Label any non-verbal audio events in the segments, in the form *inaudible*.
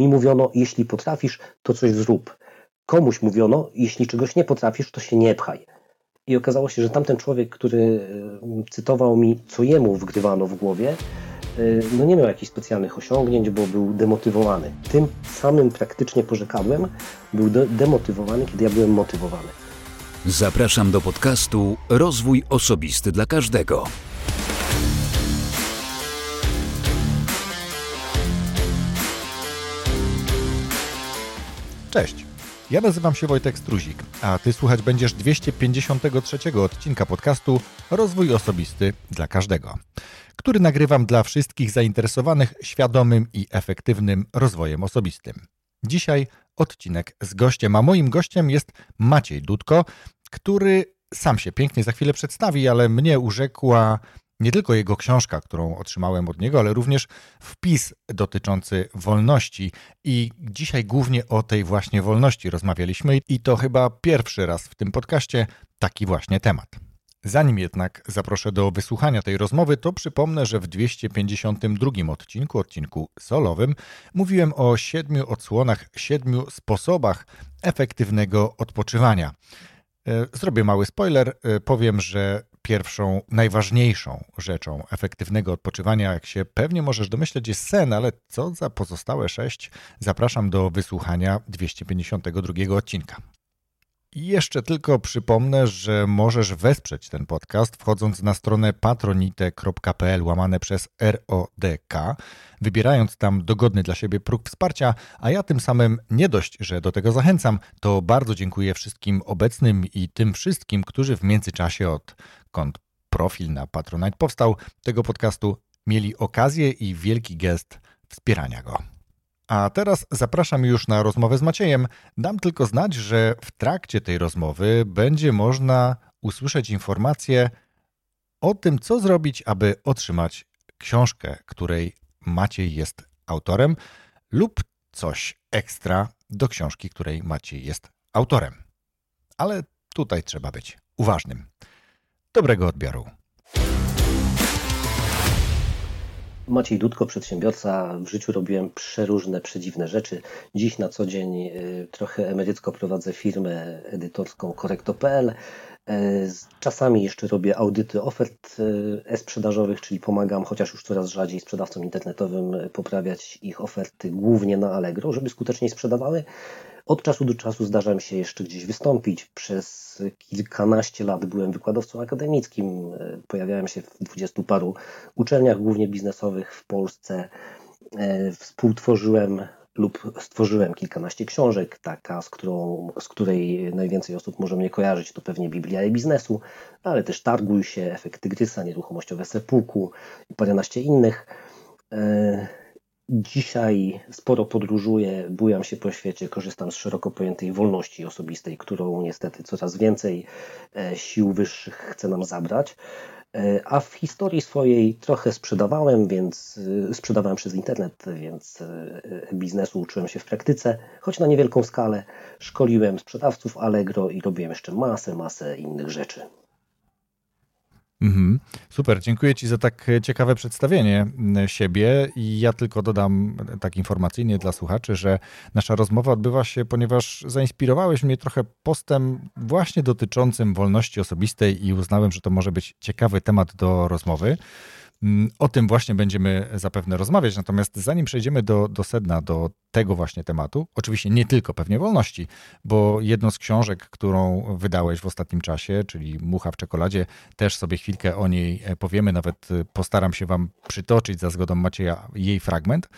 Mi mówiono, jeśli potrafisz, to coś zrób. Komuś mówiono, jeśli czegoś nie potrafisz, to się nie pchaj. I okazało się, że tamten człowiek, który cytował mi, co jemu wgrywano w głowie, no nie miał jakichś specjalnych osiągnięć, bo był demotywowany. Tym samym praktycznie porzekadłem był de demotywowany, kiedy ja byłem motywowany. Zapraszam do podcastu Rozwój Osobisty dla Każdego. Cześć. Ja nazywam się Wojtek Struzik, a Ty słuchać będziesz 253 odcinka podcastu Rozwój Osobisty dla Każdego, który nagrywam dla wszystkich zainteresowanych świadomym i efektywnym rozwojem osobistym. Dzisiaj odcinek z gościem, a moim gościem jest Maciej Dudko, który sam się pięknie za chwilę przedstawi, ale mnie urzekła nie tylko jego książka, którą otrzymałem od niego, ale również wpis dotyczący wolności. I dzisiaj głównie o tej właśnie wolności rozmawialiśmy, i to chyba pierwszy raz w tym podcaście taki właśnie temat. Zanim jednak zaproszę do wysłuchania tej rozmowy, to przypomnę, że w 252 odcinku, odcinku solowym, mówiłem o siedmiu odsłonach, siedmiu sposobach efektywnego odpoczywania. E, zrobię mały spoiler, e, powiem, że pierwszą, najważniejszą rzeczą efektywnego odpoczywania, jak się pewnie możesz domyśleć, jest sen, ale co za pozostałe sześć, zapraszam do wysłuchania 252 odcinka. I jeszcze tylko przypomnę, że możesz wesprzeć ten podcast wchodząc na stronę patronite.pl łamane przez RODK, wybierając tam dogodny dla siebie próg wsparcia, a ja tym samym nie dość, że do tego zachęcam, to bardzo dziękuję wszystkim obecnym i tym wszystkim, którzy w międzyczasie odkąd profil na Patronite powstał tego podcastu, mieli okazję i wielki gest wspierania go. A teraz zapraszam już na rozmowę z Maciejem. Dam tylko znać, że w trakcie tej rozmowy będzie można usłyszeć informacje o tym, co zrobić, aby otrzymać książkę, której Maciej jest autorem, lub coś ekstra do książki, której Maciej jest autorem. Ale tutaj trzeba być uważnym. Dobrego odbioru. Maciej Dudko, przedsiębiorca. W życiu robiłem przeróżne, przedziwne rzeczy. Dziś na co dzień y, trochę emerycko prowadzę firmę edytorską Korekto.pl. Y, czasami jeszcze robię audyty ofert y, e-sprzedażowych, czyli pomagam, chociaż już coraz rzadziej sprzedawcom internetowym poprawiać ich oferty głównie na Allegro, żeby skuteczniej sprzedawały. Od czasu do czasu zdarza mi się jeszcze gdzieś wystąpić. Przez kilkanaście lat byłem wykładowcą akademickim. Pojawiałem się w dwudziestu paru uczelniach, głównie biznesowych w Polsce. E, współtworzyłem lub stworzyłem kilkanaście książek. Taka, z, którą, z której najwięcej osób może mnie kojarzyć, to pewnie Biblia i biznesu, ale też Targuj się, Efekty Grysa, Nieruchomościowe Sepuku i paręnaście innych. Dzisiaj sporo podróżuję, bujam się po świecie, korzystam z szeroko pojętej wolności osobistej, którą niestety coraz więcej e, sił wyższych chce nam zabrać. E, a w historii swojej trochę sprzedawałem, więc e, sprzedawałem przez internet, więc biznesu uczyłem się w praktyce, choć na niewielką skalę. Szkoliłem sprzedawców Allegro i robiłem jeszcze masę, masę innych rzeczy. Mhm. Super, dziękuję Ci za tak ciekawe przedstawienie siebie i ja tylko dodam tak informacyjnie dla słuchaczy, że nasza rozmowa odbywa się, ponieważ zainspirowałeś mnie trochę postem właśnie dotyczącym wolności osobistej i uznałem, że to może być ciekawy temat do rozmowy. Mm, o tym właśnie będziemy zapewne rozmawiać, natomiast zanim przejdziemy do, do sedna, do tego właśnie tematu, oczywiście nie tylko pewnie wolności, bo jedną z książek, którą wydałeś w ostatnim czasie, czyli Mucha w czekoladzie, też sobie chwilkę o niej e, powiemy, nawet e, postaram się Wam przytoczyć za zgodą Macieja jej fragment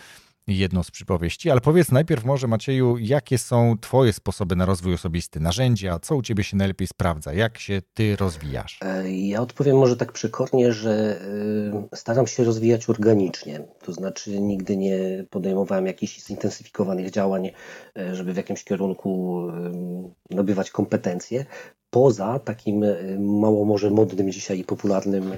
jedną z przypowieści, ale powiedz najpierw może Macieju, jakie są Twoje sposoby na rozwój osobisty, narzędzia, co u Ciebie się najlepiej sprawdza, jak się Ty rozwijasz? E, ja odpowiem może tak przekornie, że e, staram się rozwijać organicznie, to znaczy nigdy nie podejmowałem jakichś zintensyfikowanych działań, e, żeby w jakimś kierunku nabywać kompetencje, poza takim mało może modnym dzisiaj i popularnym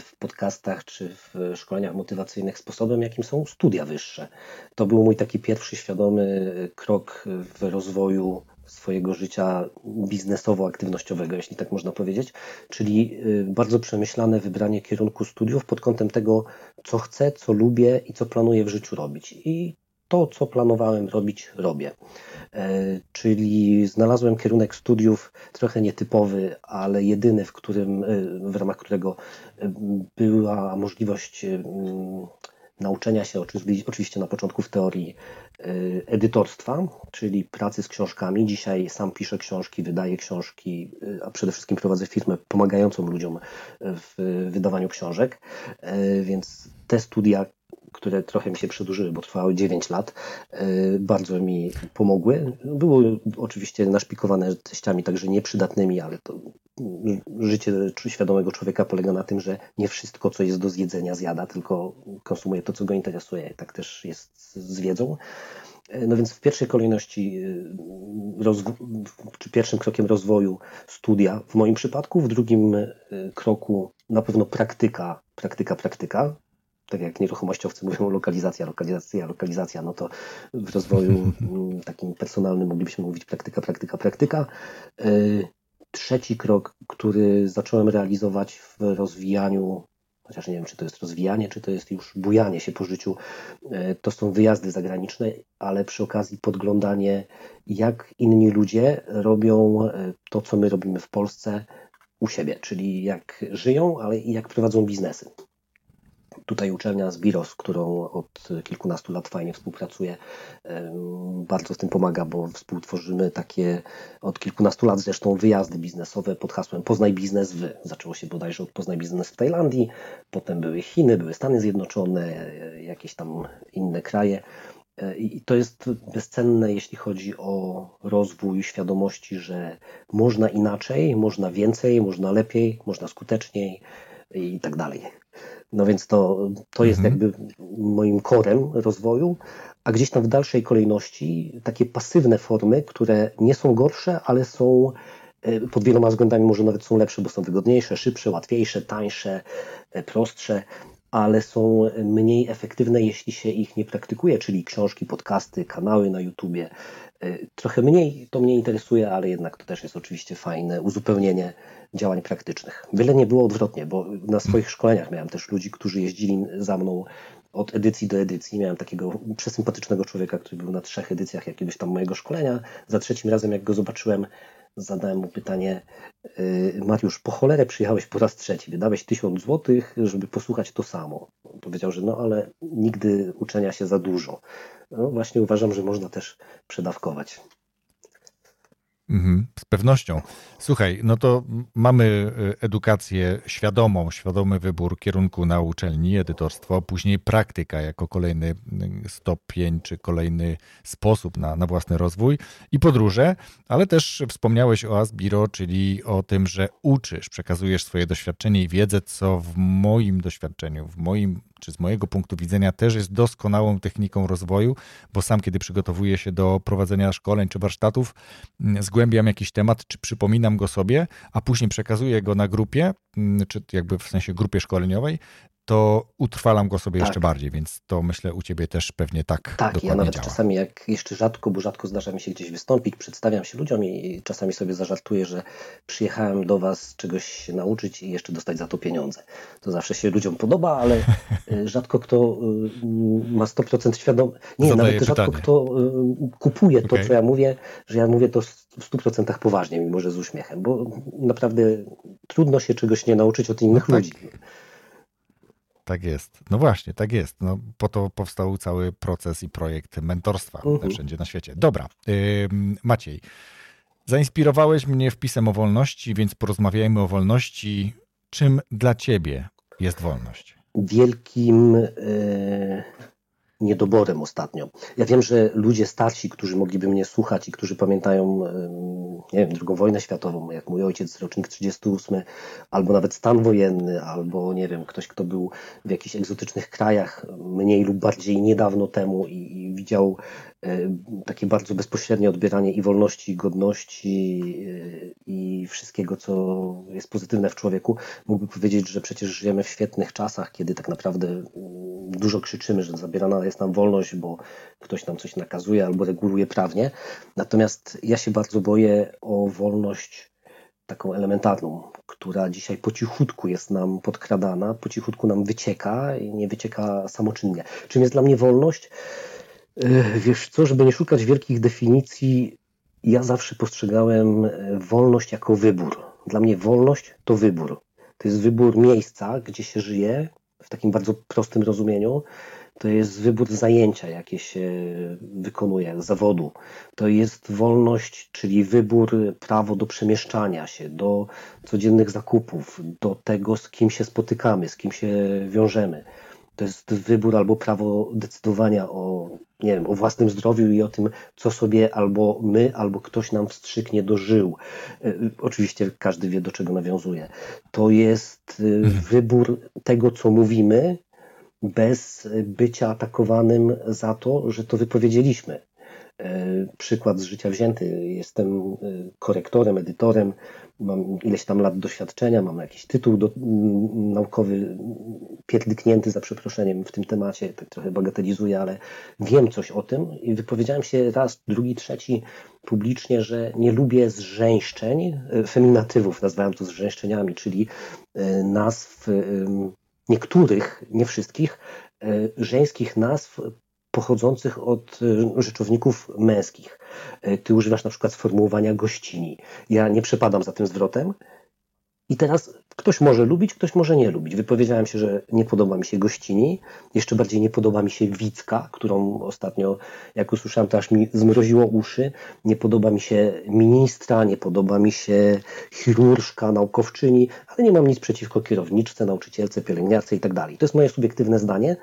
w podcastach czy w szkoleniach motywacyjnych sposobem, jakim są studia wyższe. To był mój taki pierwszy świadomy krok w rozwoju swojego życia biznesowo-aktywnościowego, jeśli tak można powiedzieć, czyli bardzo przemyślane wybranie kierunku studiów pod kątem tego, co chcę, co lubię i co planuję w życiu robić. I to, co planowałem robić, robię. Czyli znalazłem kierunek studiów trochę nietypowy, ale jedyny, w, którym, w ramach którego była możliwość nauczenia się oczywiście na początku w teorii edytorstwa, czyli pracy z książkami. Dzisiaj sam piszę książki, wydaję książki, a przede wszystkim prowadzę firmę pomagającą ludziom w wydawaniu książek, więc te studia które trochę mi się przedłużyły, bo trwały 9 lat, bardzo mi pomogły. Były oczywiście naszpikowane treściami także nieprzydatnymi, ale to życie świadomego człowieka polega na tym, że nie wszystko, co jest do zjedzenia, zjada, tylko konsumuje to, co go interesuje. Tak też jest z wiedzą. No więc w pierwszej kolejności, y, czy pierwszym krokiem rozwoju studia w moim przypadku, w drugim kroku na pewno praktyka, praktyka, praktyka. Tak jak nieruchomościowcy mówią lokalizacja, lokalizacja, lokalizacja, no to w rozwoju mm, takim personalnym moglibyśmy mówić praktyka, praktyka, praktyka. Y, trzeci krok, który zacząłem realizować w rozwijaniu, chociaż nie wiem, czy to jest rozwijanie, czy to jest już bujanie się po życiu, e, to są wyjazdy zagraniczne, ale przy okazji podglądanie, jak inni ludzie robią e, to, co my robimy w Polsce u siebie, czyli jak żyją, ale i jak prowadzą biznesy. Tutaj uczelnia z z którą od kilkunastu lat fajnie współpracuję, bardzo w tym pomaga, bo współtworzymy takie od kilkunastu lat zresztą wyjazdy biznesowe pod hasłem Poznaj biznes w. Zaczęło się bodajże od Poznaj biznes w Tajlandii, potem były Chiny, były Stany Zjednoczone, jakieś tam inne kraje. I to jest bezcenne, jeśli chodzi o rozwój świadomości, że można inaczej, można więcej, można lepiej, można skuteczniej i tak dalej. No więc to, to jest mhm. jakby moim korem rozwoju, a gdzieś tam w dalszej kolejności takie pasywne formy, które nie są gorsze, ale są e, pod wieloma względami może nawet są lepsze, bo są wygodniejsze, szybsze, łatwiejsze, tańsze, e, prostsze, ale są mniej efektywne, jeśli się ich nie praktykuje, czyli książki, podcasty, kanały na YouTubie. E, trochę mniej to mnie interesuje, ale jednak to też jest oczywiście fajne uzupełnienie działań praktycznych. Wiele nie było odwrotnie, bo na swoich szkoleniach miałem też ludzi, którzy jeździli za mną od edycji do edycji. Miałem takiego przesympatycznego człowieka, który był na trzech edycjach jakiegoś tam mojego szkolenia. Za trzecim razem, jak go zobaczyłem, zadałem mu pytanie, y, Mariusz, po cholerę przyjechałeś po raz trzeci, wydałeś tysiąc złotych, żeby posłuchać to samo. Powiedział, że no ale nigdy uczenia się za dużo. No właśnie uważam, że można też przedawkować. Mhm, z pewnością. Słuchaj, no to mamy y, edukację świadomą, świadomy wybór kierunku na uczelni, edytorstwo, później praktyka jako kolejny y, stopień czy kolejny sposób na, na własny rozwój i podróże, ale też wspomniałeś o Asbiro, czyli o tym, że uczysz, przekazujesz swoje doświadczenie i wiedzę, co w moim doświadczeniu, w moim czy z mojego punktu widzenia też jest doskonałą techniką rozwoju, bo sam, kiedy przygotowuję się do prowadzenia szkoleń czy warsztatów, mm, zgłębiam jakiś temat, czy przypominam go sobie, a później przekazuję go na grupie, mm, czy jakby w sensie grupie szkoleniowej, to utrwalam go sobie tak. jeszcze bardziej, więc to myślę u ciebie też pewnie tak Tak, ja nawet działa. czasami jak jeszcze rzadko, bo rzadko zdarza mi się gdzieś wystąpić, przedstawiam się ludziom i czasami sobie zażartuję, że przyjechałem do was czegoś się nauczyć i jeszcze dostać za to pieniądze. To zawsze się ludziom podoba, ale *laughs* y, rzadko kto y, ma 100% świadomość, nie, Zadaję nawet pytanie. rzadko kto y, kupuje to, okay. co ja mówię, że ja mówię to w 100% poważnie, mimo że z uśmiechem, bo naprawdę trudno się czegoś nie nauczyć od innych no tak. ludzi. Tak jest. No właśnie, tak jest. No, po to powstał cały proces i projekt mentorstwa uh -huh. wszędzie na świecie. Dobra, yy, Maciej. Zainspirowałeś mnie wpisem o wolności, więc porozmawiajmy o wolności. Czym dla ciebie jest wolność? Wielkim yy, niedoborem ostatnio. Ja wiem, że ludzie starsi, którzy mogliby mnie słuchać i którzy pamiętają, nie wiem, II wojnę światową, jak mój ojciec, rocznik 38, albo nawet stan wojenny, albo nie wiem, ktoś, kto był w jakichś egzotycznych krajach mniej lub bardziej niedawno temu i, i widział takie bardzo bezpośrednie odbieranie i wolności, i godności e, i wszystkiego, co jest pozytywne w człowieku, mógłby powiedzieć, że przecież żyjemy w świetnych czasach, kiedy tak naprawdę mm, dużo krzyczymy, że zabierana jest nam wolność, bo ktoś nam coś nakazuje albo reguluje prawnie. Natomiast ja się bardzo boję o wolność taką elementarną, która dzisiaj po cichutku jest nam podkradana, po cichutku nam wycieka i nie wycieka samoczynnie. Czym jest dla mnie wolność? E, wiesz co, żeby nie szukać wielkich definicji, ja zawsze postrzegałem e, wolność jako wybór. Dla mnie wolność to wybór. To jest wybór miejsca, gdzie się żyje, w takim bardzo prostym rozumieniu. To jest wybór zajęcia, jakie się wykonuje, zawodu. To jest wolność, czyli wybór, prawo do przemieszczania się, do codziennych zakupów, do tego, z kim się spotykamy, z kim się wiążemy. To jest wybór albo prawo decydowania o, nie wiem, o własnym zdrowiu i o tym, co sobie albo my, albo ktoś nam wstrzyknie dożył. E, oczywiście każdy wie, do czego nawiązuje. To jest e, mhm. wybór tego, co mówimy, bez bycia atakowanym za to, że to wypowiedzieliśmy. E, przykład z życia wzięty. Jestem korektorem, edytorem. Mam ileś tam lat doświadczenia, mam jakiś tytuł do, naukowy pierdyknięty za przeproszeniem w tym temacie, tak trochę bagatelizuję, ale wiem coś o tym. I wypowiedziałem się raz, drugi, trzeci publicznie, że nie lubię zrzęszczeń, e, feminatywów, nazwałem to zrzęszczeniami, czyli e, nazw e, niektórych, nie wszystkich, żeńskich nazw pochodzących od rzeczowników męskich. E, ty używasz na przykład sformułowania gościni. Ja nie przepadam za tym zwrotem. I teraz ktoś może lubić, ktoś może nie lubić. Wypowiedziałem się, że nie podoba mi się gościni, jeszcze bardziej nie podoba mi się Wicka, którą ostatnio, jak usłyszałem, to aż mi zmroziło uszy. Nie podoba mi się ministra, nie podoba mi się chirurżka, naukowczyni, ale nie mam nic przeciwko kierowniczce, nauczycielce, pielęgniarce i tak dalej. To jest moje subiektywne zdanie.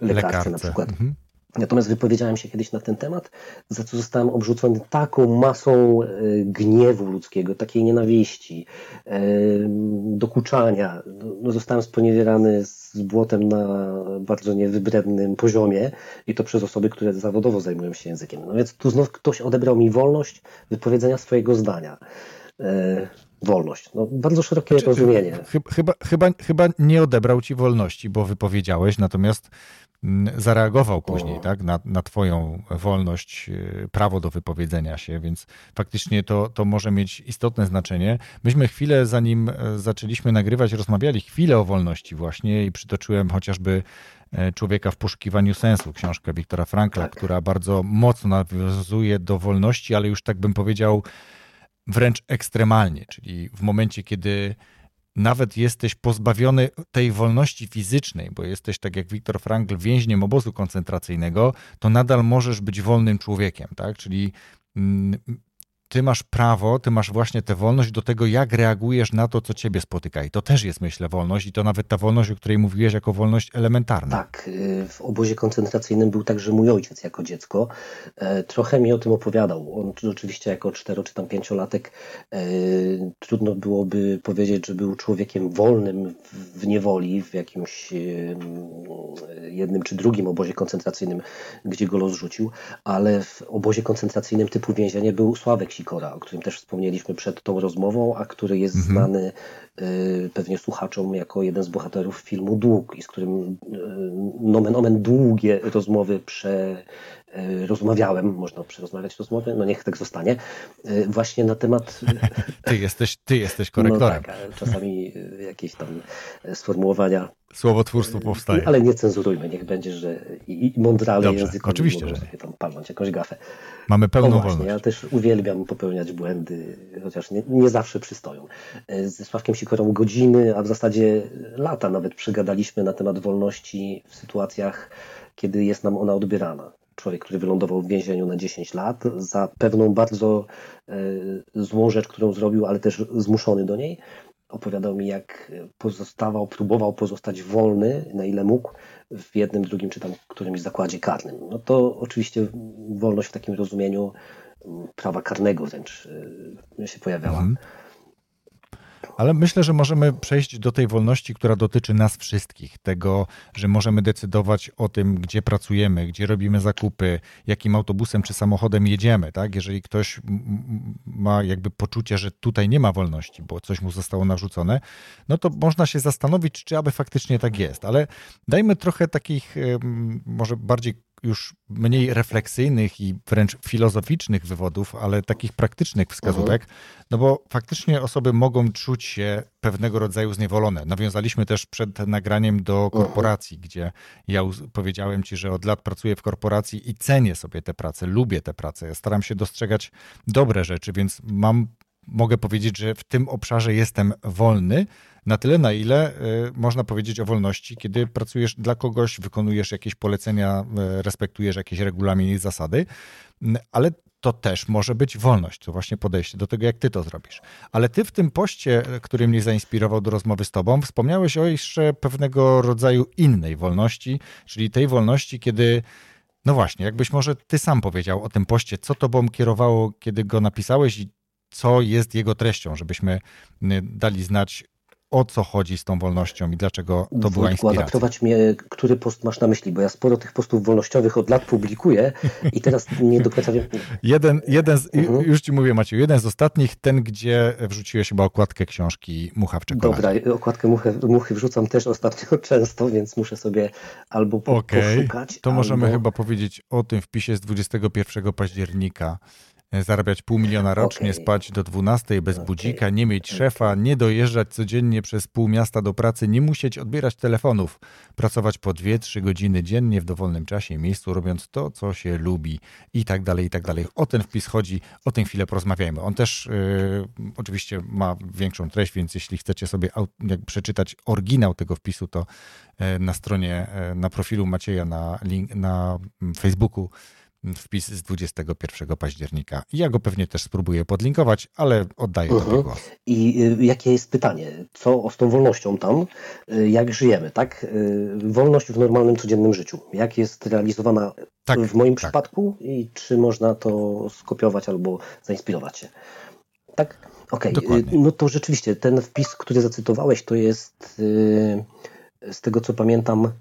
Lekarce, Lekarce. na przykład. Mhm. Natomiast wypowiedziałem się kiedyś na ten temat, za co zostałem obrzucony taką masą e, gniewu ludzkiego, takiej nienawiści, e, dokuczania. No, zostałem sponiewierany z błotem na bardzo niewybrednym poziomie i to przez osoby, które zawodowo zajmują się językiem. No więc tu znów ktoś odebrał mi wolność wypowiedzenia swojego zdania e, wolność. No, bardzo szerokie znaczy, rozumienie. Chyba, chyba, chyba nie odebrał ci wolności, bo wypowiedziałeś, natomiast zareagował później, tak, na, na twoją wolność, y, prawo do wypowiedzenia się, więc faktycznie to, to może mieć istotne znaczenie. Myśmy chwilę, zanim e, zaczęliśmy nagrywać, rozmawiali chwilę o wolności właśnie i przytoczyłem chociażby e, Człowieka w poszukiwaniu sensu, książkę Wiktora Frankla, tak. która bardzo mocno nawiązuje do wolności, ale już tak bym powiedział wręcz ekstremalnie, czyli w momencie, kiedy nawet jesteś pozbawiony tej wolności fizycznej, bo jesteś, tak jak Viktor Frankl, więźniem obozu koncentracyjnego, to nadal możesz być wolnym człowiekiem, tak? Czyli mm, ty masz prawo, ty masz właśnie tę wolność do tego, jak reagujesz na to, co ciebie spotyka. I to też jest, myślę, wolność i to nawet ta wolność, o której mówiłeś, jako wolność elementarna. Tak, y, w obozie koncentracyjnym był także mój ojciec jako dziecko. E, trochę mi o tym opowiadał. On oczywiście jako cztero czy tam pięciolatek e, trudno byłoby powiedzieć, że był człowiekiem wolnym w niewoli, w jakimś jednym czy drugim obozie koncentracyjnym, gdzie go los rzucił, ale w obozie koncentracyjnym typu więzienie był Sławek Sikora, o którym też wspomnieliśmy przed tą rozmową, a który jest mhm. znany y, pewnie słuchaczom jako jeden z bohaterów filmu Dług i z którym y, nomen omen długie rozmowy prze, rozmawiałem, można przerozmawiać rozmowy, no niech tak zostanie, y, właśnie na temat... *laughs* Ty jesteś, ty jesteś korektorem. No tak, czasami jakieś tam sformułowania Słowotwórstwo powstaje. Ale nie cenzurujmy, niech będzie, że i, i mądrale językowi oczywiście, że sobie tam palnąć jakąś gafę. Mamy pełną wolność. Ja też uwielbiam popełniać błędy, chociaż nie, nie, zawsze przystoją. Ze Sławkiem Sikorą godziny, a w zasadzie lata nawet przegadaliśmy na temat wolności w sytuacjach, kiedy jest nam ona odbierana. Człowiek, który wylądował w więzieniu na 10 lat za pewną bardzo e, złą rzecz, którą zrobił, ale też zmuszony do niej opowiadał mi, jak pozostawał, próbował pozostać wolny, na ile mógł, w jednym, drugim czy tam którymś zakładzie karnym. No to oczywiście wolność w takim rozumieniu prawa karnego wręcz y, się pojawiała. Mhm. Ale myślę, że możemy przejść do tej wolności, która dotyczy nas wszystkich. Tego, że możemy decydować o tym, gdzie pracujemy, gdzie robimy zakupy, jakim autobusem czy samochodem jedziemy. Tak? Jeżeli ktoś ma jakby poczucie, że tutaj nie ma wolności, bo coś mu zostało narzucone, no to można się zastanowić, czy aby faktycznie tak jest. Ale dajmy trochę takich może bardziej już mniej refleksyjnych i wręcz filozoficznych wywodów, ale takich praktycznych wskazówek, mhm. no bo faktycznie osoby mogą czuć się pewnego rodzaju zniewolone. Nawiązaliśmy też przed nagraniem do mhm. korporacji, gdzie ja powiedziałem ci, że od lat pracuję w korporacji i cenię sobie tę pracę, lubię tę pracę. Ja staram się dostrzegać dobre rzeczy, więc mam mogę powiedzieć, że w tym obszarze jestem wolny, na tyle, na ile y, można powiedzieć o wolności, kiedy pracujesz dla kogoś, wykonujesz jakieś polecenia, y, respektujesz jakieś regulaminy i zasady, ale to też może być wolność, to właśnie podejście do tego, jak ty to zrobisz. Ale ty w tym poście, który mnie zainspirował do rozmowy z tobą, wspomniałeś o jeszcze pewnego rodzaju innej wolności, czyli tej wolności, kiedy no właśnie, jakbyś może ty sam powiedział o tym poście, co tobą kierowało, kiedy go napisałeś i co jest jego treścią, żebyśmy dali znać o co chodzi z tą wolnością i dlaczego to była inspiracja. Prowadź mnie, który post masz na myśli, bo ja sporo tych postów wolnościowych od lat publikuję i teraz nie do końca wiem. *laughs* Jeden, jeden z, mhm. już ci mówię Maciej, jeden z ostatnich, ten gdzie wrzuciłeś chyba okładkę książki Mucha w czekoladzie. Dobra, okładkę muchy, muchy wrzucam też ostatnio *laughs* często, więc muszę sobie albo po, okay. poszukać. To albo... możemy chyba powiedzieć o tym wpisie z 21 października zarabiać pół miliona rocznie, okay. spać do 12 bez okay. budzika, nie mieć szefa, nie dojeżdżać codziennie przez pół miasta do pracy, nie musieć odbierać telefonów, pracować po 2-3 godziny dziennie w dowolnym czasie i miejscu, robiąc to, co się lubi i tak dalej, i tak dalej. O ten wpis chodzi, o tę chwilę porozmawiajmy. On też yy, oczywiście ma większą treść, więc jeśli chcecie sobie przeczytać oryginał tego wpisu, to yy, na stronie, na profilu Macieja na, link, na mm, Facebooku wpis z 21 października. Ja go pewnie też spróbuję podlinkować, ale oddaję -huh. tobie głos. I y, jakie jest pytanie? Co z tą wolnością tam? Y, jak żyjemy, tak? Y, wolność w normalnym, codziennym życiu. Jak jest realizowana tak, w moim tak. przypadku i czy można to skopiować albo zainspirować się? Tak? Okej. Okay. No to rzeczywiście ten wpis, który zacytowałeś, to jest z tego co pamiętam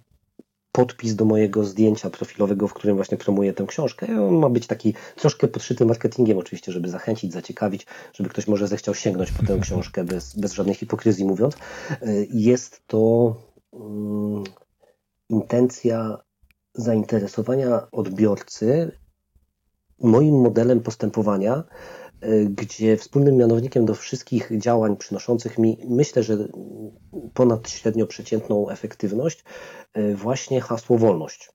podpis do mojego zdjęcia profilowego, w którym właśnie promuję tę książkę. On ma być taki troszkę podszyty marketingiem oczywiście, żeby zachęcić, zaciekawić, żeby ktoś może zechciał sięgnąć po tę książkę bez, bez żadnej hipokryzji mówiąc. Jest to um, intencja zainteresowania odbiorcy moim modelem postępowania, E, gdzie wspólnym mianownikiem do wszystkich działań przynoszących mi, myślę, że ponad średnio przeciętną efektywność, e, właśnie hasło wolność.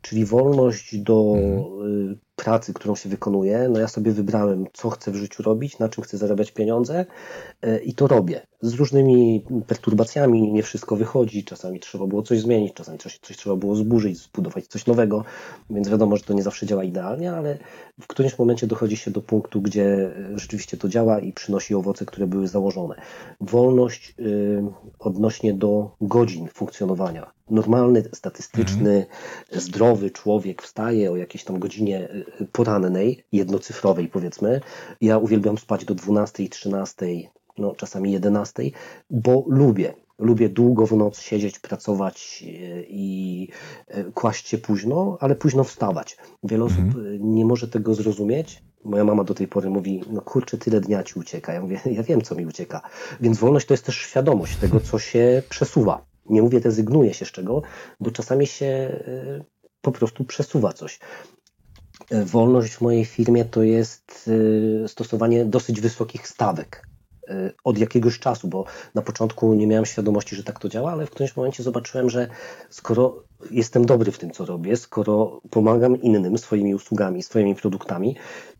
Czyli wolność do mhm. e, pracy, którą się wykonuje. No ja sobie wybrałem, co chcę w życiu robić, na czym chcę zarabiać pieniądze i to robię. Z różnymi perturbacjami nie wszystko wychodzi, czasami trzeba było coś zmienić, czasami coś, coś trzeba było zburzyć, zbudować coś nowego, więc wiadomo, że to nie zawsze działa idealnie, ale w którymś momencie dochodzi się do punktu, gdzie rzeczywiście to działa i przynosi owoce, które były założone. Wolność y, odnośnie do godzin funkcjonowania. Normalny, statystyczny, mhm. zdrowy człowiek wstaje o jakiejś tam godzinie y, porannej, jednocyfrowej powiedzmy. Ja uwielbiam spać do 12, 13, no czasami 11, bo lubię. Lubię długo w noc siedzieć, pracować e, i e, kłaść się późno, ale późno wstawać. Wiele mhm. osób e, nie może tego zrozumieć. Moja mama do tej pory mówi, no kurczę, tyle dnia ci ucieka. Ja mówię, *laughs* ja wiem, co mi ucieka. Więc wolność to jest też świadomość tego, co się przesuwa. Nie mówię, rezygnuje się z czego, bo czasami się po prostu przesuwa coś. Wolność w mojej firmie to jest stosowanie dosyć wysokich stawek Y, od jakiegoś czasu, bo na początku nie miałem świadomości, że tak to działa, ale w którymś momencie zobaczyłem, że skoro jestem dobry w tym, co robię, skoro pomagam innym swoimi usługami, swoimi produktami,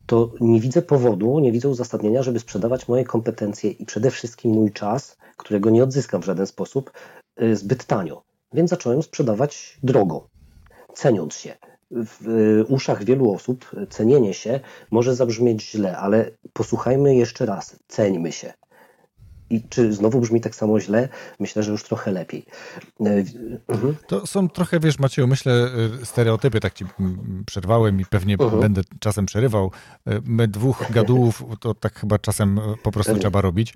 to nie widzę powodu, nie widzę uzasadnienia, żeby sprzedawać moje kompetencje i przede wszystkim mój czas, którego nie odzyskam w żaden sposób, zbyt tanio. Więc zacząłem sprzedawać drogo, ceniąc się w uszach wielu osób cenienie się może zabrzmieć źle, ale posłuchajmy jeszcze raz, ceńmy się. I czy znowu brzmi tak samo źle? Myślę, że już trochę lepiej. E, mhm. To są trochę, wiesz, Macieju, myślę, e, stereotypy, tak ci przerwałem i pewnie mhm. będę czasem przerywał. E, my dwóch gadułów, to tak chyba czasem po prostu trzeba robić.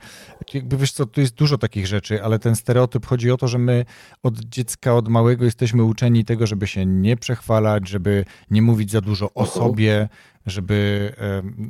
Jakby wiesz co, tu jest dużo takich rzeczy, ale ten stereotyp chodzi o to, że my od dziecka, od małego jesteśmy uczeni tego, żeby się nie przechwalać, żeby nie mówić za dużo o mhm. sobie, żeby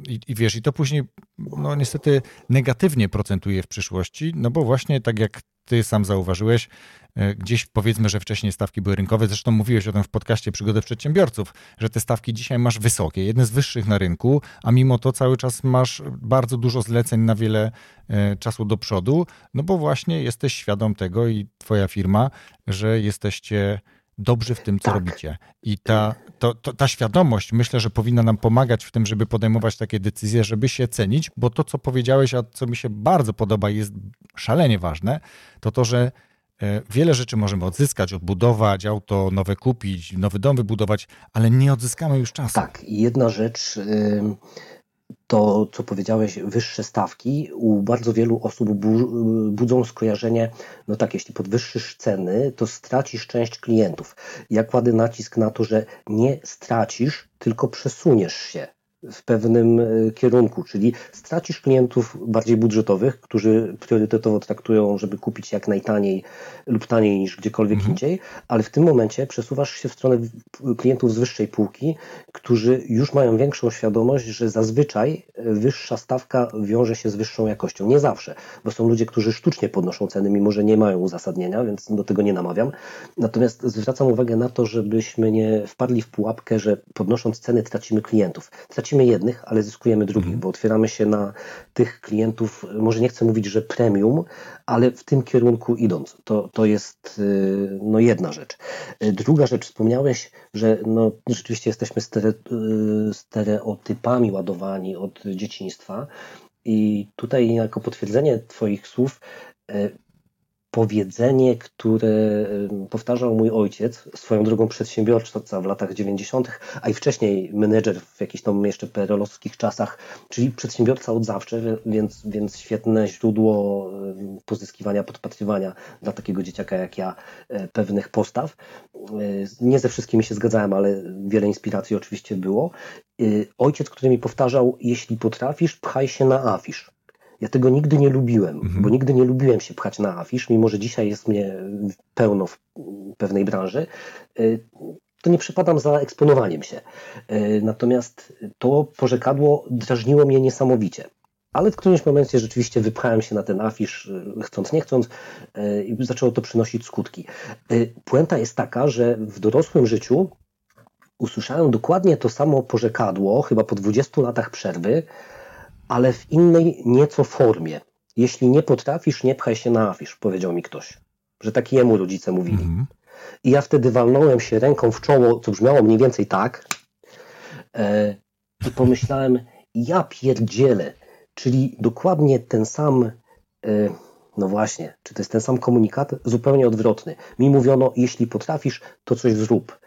i, i, wiesz, i to później no niestety negatywnie procentuje w przyszłości, no bo właśnie tak jak ty sam zauważyłeś, E, gdzieś powiedzmy, że wcześniej stawki były rynkowe, zresztą mówiłeś o tym w podcaście Przygody Przedsiębiorców, że te stawki dzisiaj masz wysokie, jedne z wyższych na rynku, a mimo to cały czas masz bardzo dużo zleceń na wiele e, czasu do przodu, no bo właśnie jesteś świadom tego i twoja firma, że jesteście dobrzy w tym, co tak. robicie. I ta, to, to, ta świadomość myślę, że powinna nam pomagać w tym, żeby podejmować takie decyzje, żeby się cenić, bo to, co powiedziałeś, a co mi się bardzo podoba i jest szalenie ważne, to to, że E, wiele rzeczy możemy odzyskać, odbudować, auto nowe kupić, nowy dom wybudować, ale nie odzyskamy już czasu. Tak, jedna rzecz to, co powiedziałeś, wyższe stawki u bardzo wielu osób budzą skojarzenie, no tak, jeśli podwyższysz ceny, to stracisz część klientów. Ja kładę nacisk na to, że nie stracisz, tylko przesuniesz się w pewnym e, kierunku, czyli stracisz klientów bardziej budżetowych, którzy priorytetowo traktują, żeby kupić jak najtaniej lub taniej niż gdziekolwiek mhm. indziej, ale w tym momencie przesuwasz się w stronę klientów z wyższej półki, którzy już mają większą świadomość, że zazwyczaj e, wyższa stawka wiąże się z wyższą jakością. Nie zawsze, bo są ludzie, którzy sztucznie podnoszą ceny, mimo że nie mają uzasadnienia, więc do tego nie namawiam. Natomiast zwracam uwagę na to, żebyśmy nie wpadli w pułapkę, że podnosząc ceny tracimy klientów. Tracimy tracimy jednych, ale zyskujemy drugich, mhm. bo otwieramy się na tych klientów, może nie chcę mówić, że premium, ale w tym kierunku idąc. To, to jest y, no, jedna rzecz. Y, druga rzecz, wspomniałeś, że no, rzeczywiście jesteśmy stere, y, stereotypami ładowani od dzieciństwa. I tutaj, jako potwierdzenie Twoich słów, powiedzenie, które powtarzał mój ojciec, swoją drogą przedsiębiorca w latach 90., a i wcześniej menedżer w jakichś tam jeszcze perelowskich czasach, czyli przedsiębiorca od zawsze, więc, więc świetne źródło pozyskiwania, podpatrywania dla takiego dzieciaka jak ja e, pewnych postaw. E, nie ze wszystkimi się zgadzałem, ale wiele inspiracji oczywiście było. E, ojciec, który mi powtarzał, jeśli potrafisz, pchaj się na afisz. Ja tego nigdy nie lubiłem, mhm. bo nigdy nie lubiłem się pchać na afisz, mimo że dzisiaj jest mnie pełno w pewnej branży. Y, to nie przepadam za eksponowaniem się. Y, natomiast to porzekadło drażniło mnie niesamowicie. Ale w którymś momencie rzeczywiście wypchałem się na ten afisz, y, chcąc, nie chcąc, i zaczęło to przynosić skutki. Puenta jest taka, że w dorosłym życiu usłyszałem dokładnie to samo porzekadło, chyba po 20 latach przerwy, ale w innej nieco formie. Jeśli nie potrafisz, nie pchaj się na afisz, powiedział mi ktoś. Że tak jemu rodzice mówili. -hmm. I ja wtedy walnąłem się ręką w czoło, co brzmiało mniej więcej tak. E, I pomyślałem, ja pierdzielę. Czyli dokładnie ten sam, e, no właśnie, czy to jest ten sam komunikat? Zupełnie odwrotny. Mi mówiono, jeśli potrafisz, to coś zrób.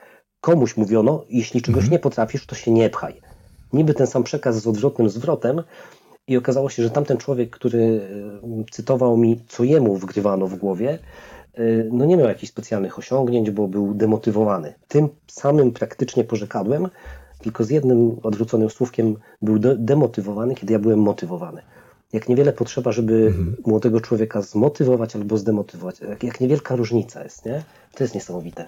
Komuś mówiono, jeśli czegoś -hmm. nie potrafisz, to się nie pchaj niby ten sam przekaz z odwrotnym zwrotem i okazało się, że tamten człowiek, który cytował mi, co jemu wgrywano w głowie, e, no nie miał jakichś specjalnych osiągnięć, bo był demotywowany. Tym samym praktycznie porzekadłem, tylko z jednym odwróconym słówkiem był demotywowany, kiedy ja byłem motywowany. Jak niewiele potrzeba, żeby mhm. młodego człowieka zmotywować albo zdemotywować. Jak niewielka różnica jest, nie? To jest niesamowite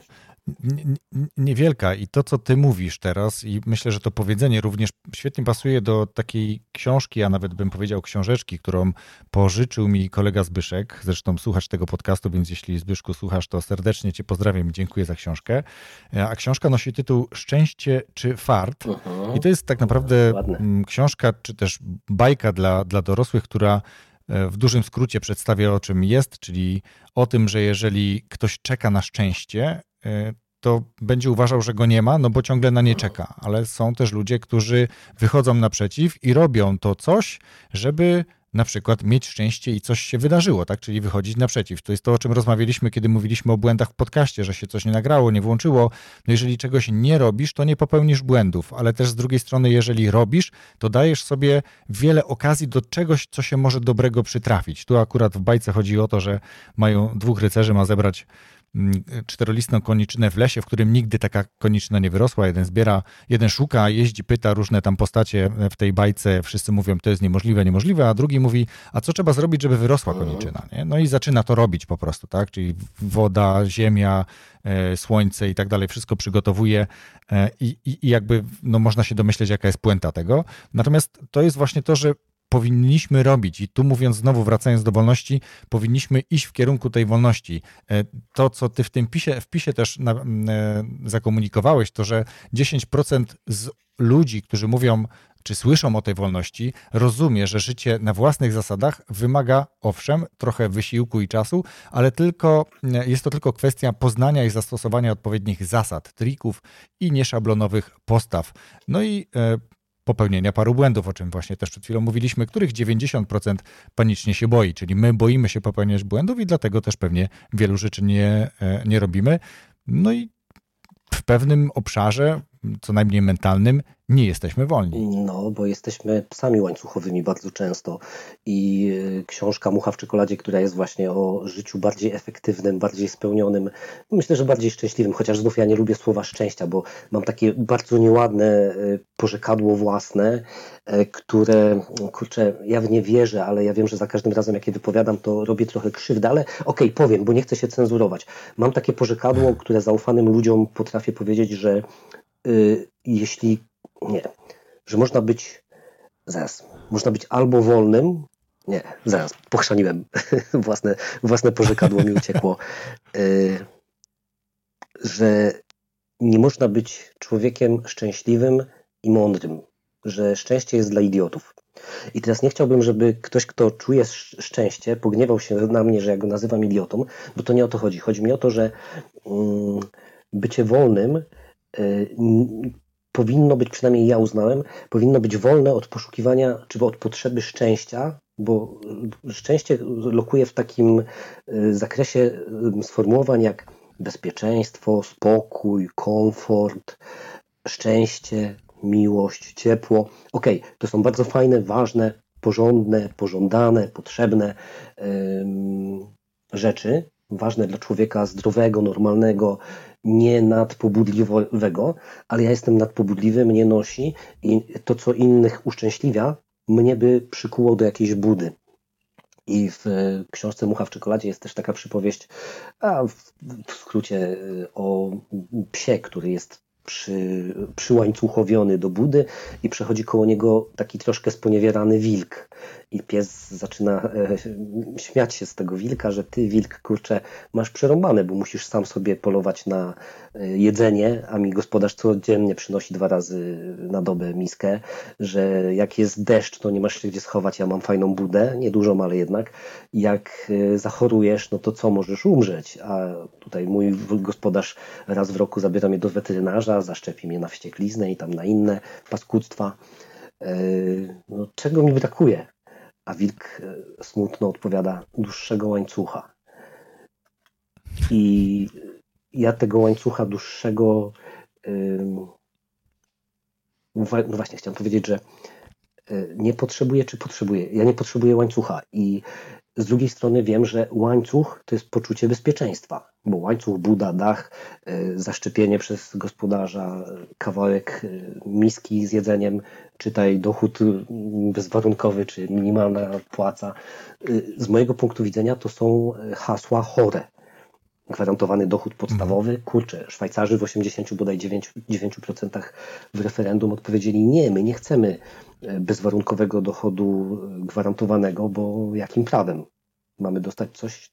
niewielka i to, co ty mówisz teraz, i myślę, że to powiedzenie również świetnie pasuje do takiej książki, a nawet bym powiedział książeczki, którą pożyczył mi kolega Zbyszek. Zresztą słuchasz tego podcastu, więc jeśli Zbyszku słuchasz, to serdecznie cię pozdrawiam i dziękuję za książkę. A książka nosi tytuł Szczęście czy fart. Uh-huh. I to jest tak naprawdę Ładne. książka, czy też bajka dla, dla dorosłych, która e, w dużym skrócie przedstawia o czym jest, czyli o tym, że jeżeli ktoś czeka na szczęście, E, to będzie uważał, że go nie ma, no bo ciągle na nie czeka. Ale są też ludzie, którzy wychodzą naprzeciw i robią to coś, żeby na przykład mieć szczęście i coś się wydarzyło, tak? Czyli wychodzić naprzeciw. To jest to, o czym rozmawialiśmy, kiedy mówiliśmy o błędach w podcaście, że się coś nie nagrało, nie włączyło. No jeżeli czegoś nie robisz, to nie popełnisz błędów, ale też z drugiej strony, jeżeli robisz, to dajesz sobie wiele okazji do czegoś, co się może dobrego przytrafić. Tu akurat w bajce chodzi o to, że mają dwóch rycerzy, ma zebrać czterolistną koniczynę w lesie, w którym nigdy taka koniczyna nie wyrosła. Jeden zbiera, jeden szuka, jeździ, pyta różne tam postacie w tej bajce. Wszyscy mówią, to jest niemożliwe, niemożliwe, a drugi mówi, a co trzeba zrobić, żeby wyrosła mhm. koniczyna? Nie? No i zaczyna to robić po prostu, tak? Czyli woda, ziemia, e, słońce i tak dalej, wszystko przygotowuje e, i, i, i jakby no, można się domyśleć, jaka jest puenta tego. Natomiast to jest właśnie to, że powinniśmy robić, i tu mówiąc znowu, wracając do wolności, powinniśmy iść w kierunku tej wolności. E, to, co ty w tym pisie, wpisie też na, e, zakomunikowałeś, to że 10% z ludzi, którzy mówią, czy słyszą o tej wolności, rozumie, że życie na własnych zasadach wymaga, owszem, trochę wysiłku i czasu, ale tylko, jest to tylko kwestia poznania i zastosowania odpowiednich zasad, trików i nieszablonowych postaw. No i e, popełnienia paru błędów, o czym właśnie też przed chwilą mówiliśmy, których 90% panicznie się boi, czyli my boimy się popełniać błędów i dlatego też pewnie wielu rzeczy nie, e, nie robimy. No i w pewnym obszarze, co najmniej mentalnym, nie jesteśmy wolni. No, bo jesteśmy psami łańcuchowymi bardzo często i e, książka Mucha w czekoladzie, która jest właśnie o życiu bardziej efektywnym, bardziej spełnionym, myślę, że bardziej szczęśliwym, chociaż znów ja nie lubię słowa szczęścia, bo mam takie bardzo nieładne e, porzekadło własne, e, które, kurczę, ja w nie wierzę, ale ja wiem, że za każdym razem, jak je wypowiadam, to robię trochę krzywdę, ale okej, okay, powiem, bo nie chcę się cenzurować. Mam takie porzekadło, które zaufanym ludziom potrafię powiedzieć, że y, jeśli nie. Że można być. Zaraz. Można być albo wolnym. Nie, zaraz. Pochrzaniłem. *laughs* własne, własne pożekadło mi uciekło. Yy, że nie można być człowiekiem szczęśliwym i mądrym. Że szczęście jest dla idiotów. I teraz nie chciałbym, żeby ktoś, kto czuje szczęście, pogniewał się na mnie, że ja go nazywam idiotą, bo to nie o to chodzi. Chodzi mi o to, że mm, bycie wolnym y, powinno być, przynajmniej ja uznałem, powinno być wolne od poszukiwania, czy od potrzeby szczęścia, bo szczęście lokuje w takim y, zakresie y, sformułowań jak bezpieczeństwo, spokój, komfort, szczęście, miłość, ciepło. Okej, okay, to są bardzo fajne, ważne, porządne, pożądane, potrzebne rzeczy, ważne dla człowieka zdrowego, normalnego, nie nadpobudliwego, ale ja jestem nadpobudliwy, mnie nosi i to, co innych uszczęśliwia, mnie by przykuło do jakiejś budy. I w książce Mucha w czekoladzie jest też taka przypowieść, a w, w skrócie o psie, który jest przy, przyłańcuchowiony do budy i przechodzi koło niego taki troszkę sponiewierany wilk. I pies zaczyna e, śmiać się z tego wilka, że ty, wilk, kurczę, masz przerąbane, bo musisz sam sobie polować na e, jedzenie, a mi gospodarz codziennie przynosi dwa razy na dobę miskę, że jak jest deszcz, to nie masz się gdzie schować, ja mam fajną budę, niedużą, ale jednak. Jak e, zachorujesz, no to co, możesz umrzeć, a tutaj mój gospodarz raz w roku zabiera mnie do weterynarza, zaszczepi mnie na wściekliznę i tam na inne paskudztwa. No, czego mi brakuje? A wilk e, smutno odpowiada dłuższego łańcucha. I ja tego łańcucha dłuższego. No właśnie, chciałem powiedzieć, że e, nie potrzebuję, czy potrzebuję. Ja nie potrzebuję łańcucha. I z drugiej strony wiem, że łańcuch to jest poczucie bezpieczeństwa, bo łańcuch, buda, dach, e, zaszczepienie przez gospodarza, kawałek miski z jedzeniem, czytaj dochód bezwarunkowy, czy minimalna płaca. Z mojego punktu widzenia to są hasła chore. Gwarantowany dochód podstawowy, kurczę, Szwajcarzy w 80 bodaj 9%, 9% w referendum odpowiedzieli nie, my nie chcemy bezwarunkowego dochodu gwarantowanego, bo jakim prawem? Mamy dostać coś,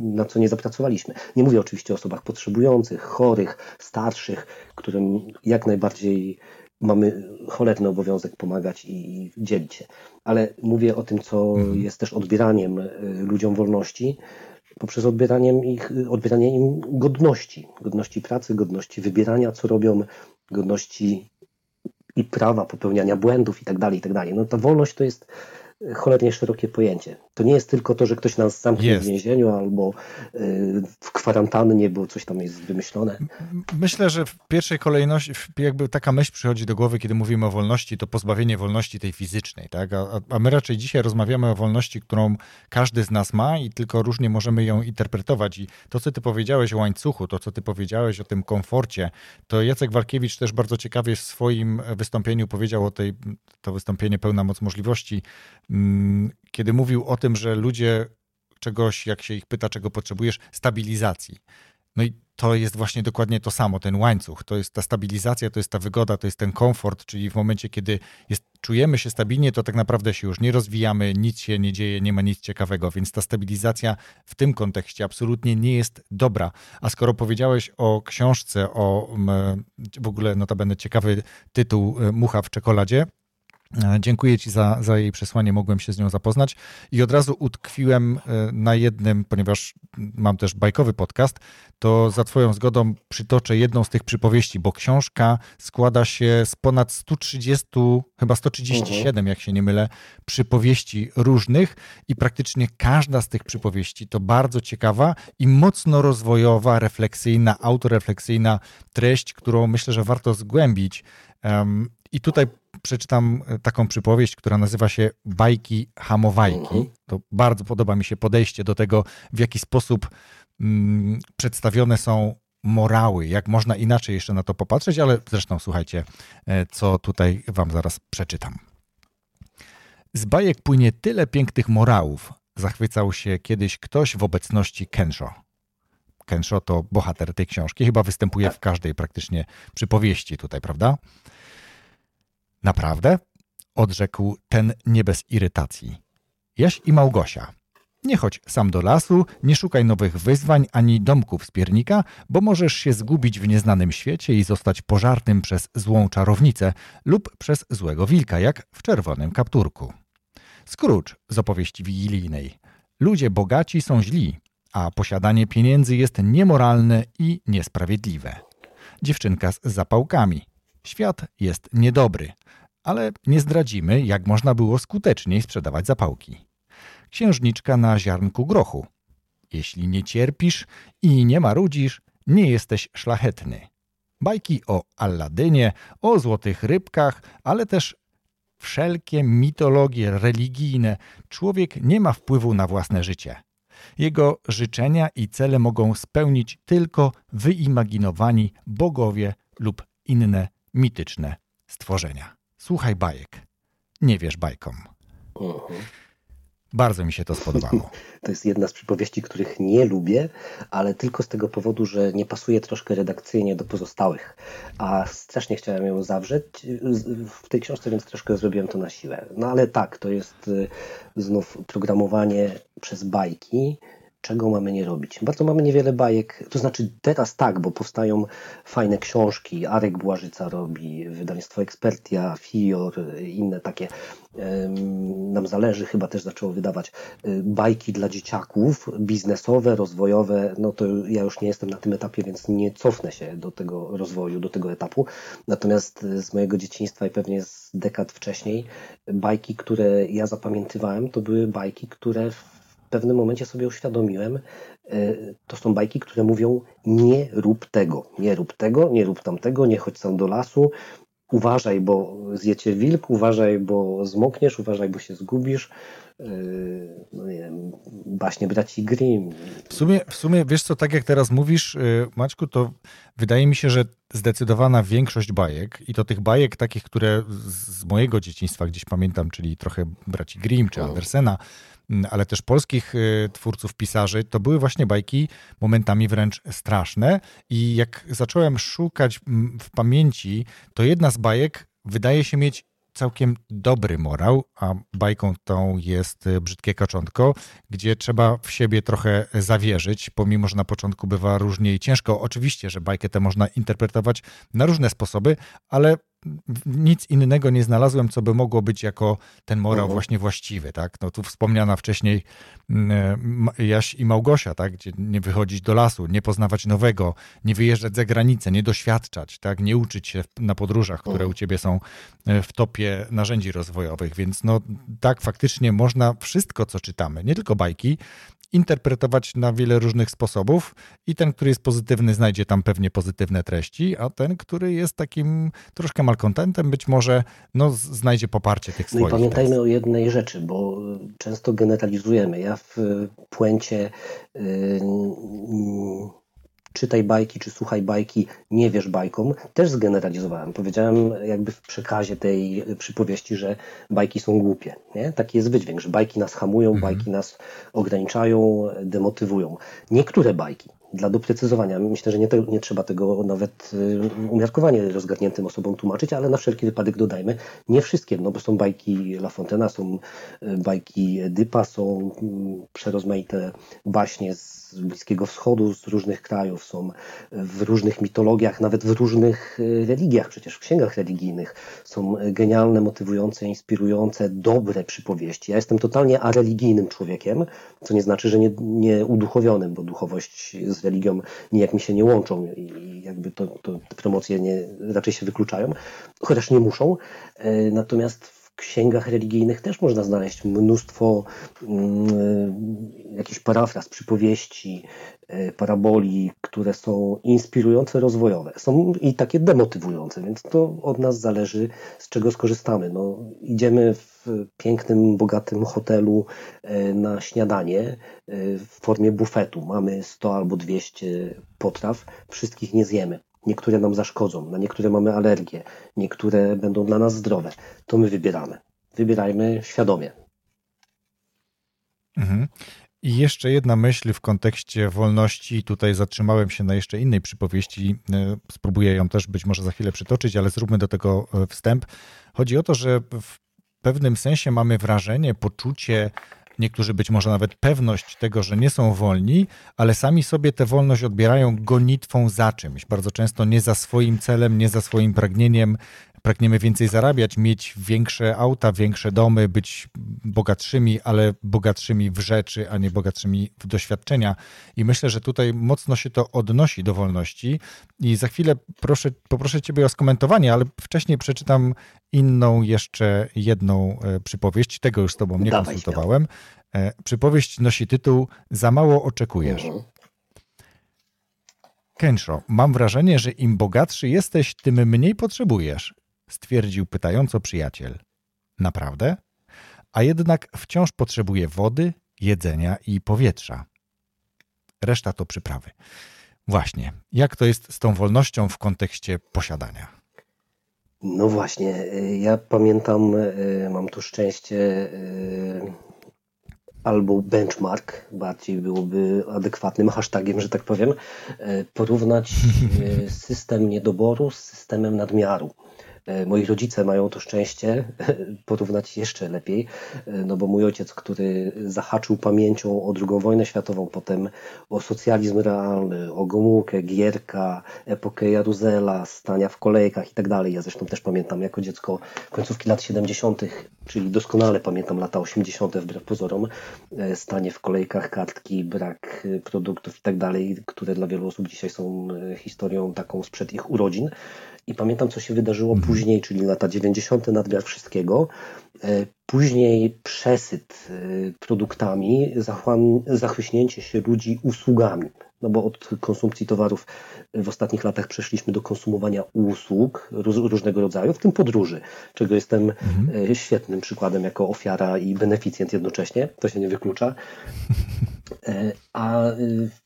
na co nie zapracowaliśmy. Nie mówię oczywiście o osobach potrzebujących, chorych, starszych, którym jak najbardziej mamy cholerny obowiązek pomagać i dzielić się. Ale mówię o tym, co mhm. jest też odbieraniem y, ludziom wolności, poprzez odbieraniem ich, odbieranie im godności, godności pracy, godności wybierania, co robią, godności i prawa popełniania błędów i tak dalej, i tak. No ta wolność to jest cholernie szerokie pojęcie. To nie jest tylko to, że ktoś nas zamknie jest. w więzieniu albo y, w kwarantannie, bo coś tam jest wymyślone. Myślę, że w pierwszej kolejności, jakby taka myśl przychodzi do głowy, kiedy mówimy o wolności, to pozbawienie wolności tej fizycznej, tak? A, a my raczej dzisiaj rozmawiamy o wolności, którą każdy z nas ma i tylko różnie możemy ją interpretować. I to, co ty powiedziałeś o łańcuchu, to, co ty powiedziałeś o tym komforcie, to Jacek Walkiewicz też bardzo ciekawie w swoim wystąpieniu powiedział o tej, to wystąpienie pełna moc możliwości, kiedy mówił o tym, że ludzie czegoś, jak się ich pyta, czego potrzebujesz, stabilizacji. No i to jest właśnie dokładnie to samo, ten łańcuch. To jest ta stabilizacja, to jest ta wygoda, to jest ten komfort, czyli w momencie, kiedy jest czujemy się stabilnie, to tak naprawdę się już nie rozwijamy, nic się nie dzieje, nie ma nic ciekawego, więc ta stabilizacja w tym kontekście absolutnie nie jest dobra. A skoro powiedziałeś o książce, o w ogóle notabene ciekawy tytuł e, Mucha w czekoladzie, dziękuję Ci za, za jej przesłanie, mogłem się z nią zapoznać i od razu utkwiłem e, na jednym, ponieważ mam też bajkowy podcast, to za Twoją zgodą przytoczę jedną z tych przypowieści, bo książka składa się z ponad 130, chyba 137, mhm. jak się nie mylę, przypowieści różnych i praktycznie każda z tych przypowieści to bardzo ciekawa i mocno rozwojowa, refleksyjna, autorefleksyjna treść, którą myślę, że warto zgłębić. I tutaj przeczytam e, taką przypowieść, która nazywa się Bajki Hamowajki. Mhm. To bardzo podoba mi się podejście do tego, w jaki sposób mm, przedstawione są morały, jak można inaczej jeszcze na to popatrzeć, ale zresztą słuchajcie, e, co tutaj wam zaraz przeczytam. Z bajek płynie tyle pięknych morałów, zachwycał się kiedyś ktoś w obecności Kensho. Kensho to bohater tej książki, chyba występuje w każdej praktycznie przypowieści tutaj, prawda? Naprawdę? Odrzekł ten nie bez irytacji. Jaś i Małgosia. Nie chodź sam do lasu, nie szukaj nowych wyzwań ani domków z piernika, bo możesz się zgubić w nieznanym świecie i zostać pożartym przez złą czarownicę lub przez złego wilka, jak w czerwonym kapturku. Scrooge z opowieści wigilijnej. Ludzie bogaci są źli, a posiadanie pieniędzy jest niemoralne i niesprawiedliwe. Dziewczynka z zapałkami. Świat jest niedobry, ale nie zdradzimy, jak można było skuteczniej sprzedawać zapałki. Księżniczka na ziarnku grochu. Jeśli nie cierpisz i nie marudzisz, nie jesteś szlachetny. Bajki o Alladynie, o złotych rybkach, ale też wszelkie mitologie religijne. Człowiek nie ma wpływu na własne życie. Jego życzenia i cele mogą spełnić tylko wyimaginowani bogowie lub inne mityczne stworzenia. Słuchaj bajek. Nie wiesz bajkom. Mhm. Bardzo mi się to spodobało. *laughs* To jest jedna z przypowieści, których nie lubię, ale tylko z tego powodu, że nie pasuje troszkę redakcyjnie do pozostałych. A strasznie chciałem ją zawrzeć w tej książce, więc troszkę zrobiłem to na siłę. No ale tak, to jest y, znów programowanie przez bajki, czego mamy nie robić. Bardzo mamy niewiele bajek, to znaczy teraz tak, bo powstają fajne książki, Arek Błażyca robi, wydawnictwo Ekspertia, Fior, inne takie, nam zależy, chyba też zaczęło wydawać y, bajki dla dzieciaków, biznesowe, rozwojowe, no to ja już nie jestem na tym etapie, więc nie cofnę się do tego rozwoju, do tego etapu, natomiast z mojego dzieciństwa i pewnie z dekad wcześniej, bajki, które ja zapamiętywałem, to były bajki, które pewnym momencie sobie uświadomiłem, e, to są bajki, które mówią nie rób tego, nie rób tego, nie rób tamtego, nie chodź sam do lasu, uważaj, bo zjecie wilk, uważaj, bo zmokniesz, uważaj, bo się zgubisz. E, no nie wiem, baśnie braci Grimm. W sumie, w sumie, wiesz co, tak jak teraz mówisz, e, Maćku, to wydaje mi się, że zdecydowana większość bajek i to tych bajek takich, które z mojego dzieciństwa gdzieś pamiętam, czyli trochę braci Grimm czy Andersena, ale też polskich y, twórców, pisarzy, to były właśnie bajki momentami wręcz straszne. I jak zacząłem szukać mm, w pamięci, to jedna z bajek wydaje się mieć całkiem dobry morał, a bajką tą jest y, Brzydkie Kaczątko, gdzie trzeba w siebie trochę zawierzyć, pomimo, że na początku bywa różnie i ciężko. Oczywiście, że bajkę tę można interpretować na różne sposoby, ale nic innego nie znalazłem, co by mogło być jako ten morał uh-huh. właśnie właściwy, tak? No tu wspomniana wcześniej mm, e, Jaś i Małgosia, tak? Gdzie nie wychodzić do lasu, nie poznawać nowego, nie wyjeżdżać za granicę, nie doświadczać, tak? Nie uczyć się na podróżach, które uh-huh. u ciebie są e, w topie narzędzi rozwojowych, więc no tak, faktycznie można wszystko, co czytamy, nie tylko bajki, interpretować na wiele różnych sposobów i ten, który jest pozytywny, znajdzie tam pewnie pozytywne treści, a ten, który jest takim troszkę malkontentem, być może no, znajdzie poparcie tych swoich. No i pamiętajmy o jednej rzeczy, bo często generalizujemy. Ja w puencie yy, czytaj bajki czy słuchaj bajki, nie wiesz bajkom, też zgeneralizowałem. Powiedziałem jakby w przekazie tej przypowieści, że bajki są głupie. Nie? Taki jest wydźwięk, że bajki nas hamują, mhm. bajki nas ograniczają, demotywują. Niektóre bajki, dla doprecyzowania. Myślę, że nie, te, nie trzeba tego nawet umiarkowanie rozgarniętym osobom tłumaczyć, ale na wszelki wypadek dodajmy, nie wszystkie, no bo są bajki La Fontaine'a, są bajki Dypa, są mm, przerozmaite baśnie z Bliskiego Wschodu, z różnych krajów, są w różnych mitologiach, nawet w różnych religiach, przecież w księgach religijnych są genialne, motywujące, inspirujące, dobre przypowieści. Ja jestem totalnie areligijnym człowiekiem, co nie znaczy, że nie, nie uduchowionym, bo duchowość z religią nijak mi się nie łączą i jakby to, to te promocje nie, raczej się wykluczają, chociaż nie muszą. E, natomiast księgach religijnych też można znaleźć mnóstwo mm, jakichś parafraz, przypowieści, e, paraboli, które są inspirujące, rozwojowe. Są i takie demotywujące, więc to od nas zależy, z czego skorzystamy. No, idziemy w pięknym, bogatym hotelu e, na śniadanie e, w formie bufetu. Mamy 100 albo 200 potraw, wszystkich nie zjemy. Niektóre nam zaszkodzą, na niektóre mamy alergię, niektóre będą dla nas zdrowe. To my wybieramy. Wybierajmy świadomie. Mhm. I jeszcze jedna myśl w kontekście wolności. Tutaj zatrzymałem się na jeszcze innej przypowieści. E, spróbuję ją też być może za chwilę przytoczyć, ale zróbmy do tego e, wstęp. Chodzi o to, że w pewnym sensie mamy wrażenie, poczucie, niektórzy być może nawet pewność tego, że nie są wolni, ale sami sobie tę wolność odbierają gonitwą za czymś. Bardzo często nie za swoim celem, nie za swoim pragnieniem, pragniemy więcej zarabiać, mieć większe auta, większe domy, być bogatszymi, ale bogatszymi w rzeczy, a nie bogatszymi w doświadczenia. I myślę, że tutaj mocno się to odnosi do wolności. I za chwilę proszę, poproszę Ciebie o skomentowanie, ale wcześniej przeczytam inną, jeszcze jedną e, przypowieść. Tego już z Tobą nie Dawaj konsultowałem. Śmiało. Przypowieść nosi tytuł Za mało oczekujesz. Mhm. Kensho, mam wrażenie, że im bogatszy jesteś, tym mniej potrzebujesz stwierdził pytająco przyjaciel. Naprawdę? A jednak wciąż potrzebuje wody, jedzenia i powietrza. Reszta to przyprawy. Właśnie, jak to jest z tą wolnością w kontekście posiadania? No właśnie, ja pamiętam, e, mam tu szczęście, e, albo benchmark, bardziej byłoby adekwatnym hashtagiem, że tak powiem, porównać *laughs* system niedoboru z systemem nadmiaru. E, moi rodzice mają to szczęście *laughs* porównać jeszcze lepiej, e, no bo mój ojciec, który zahaczył pamięcią o II wojnę światową, potem o socjalizm realny, o Gomułkę, Gierka, epokę Jaruzela, stania w kolejkach i tak dalej. Ja zresztą też pamiętam jako dziecko końcówki lat 70., czyli doskonale pamiętam lata 80. wbrew pozorom, e, stanie w kolejkach, kartki, brak produktów i tak dalej, które dla wielu osób dzisiaj są historią taką sprzed ich urodzin. I pamiętam, co się wydarzyło mhm. później, czyli lata 90. nadmiar wszystkiego. E, później przesyt e, produktami, zachłyśnięcie się ludzi usługami. No bo od konsumpcji towarów w ostatnich latach przeszliśmy do konsumowania usług różnego rodzaju, w tym podróży, czego jestem mhm. E, świetnym przykładem jako ofiara i beneficjent jednocześnie. To się nie wyklucza. A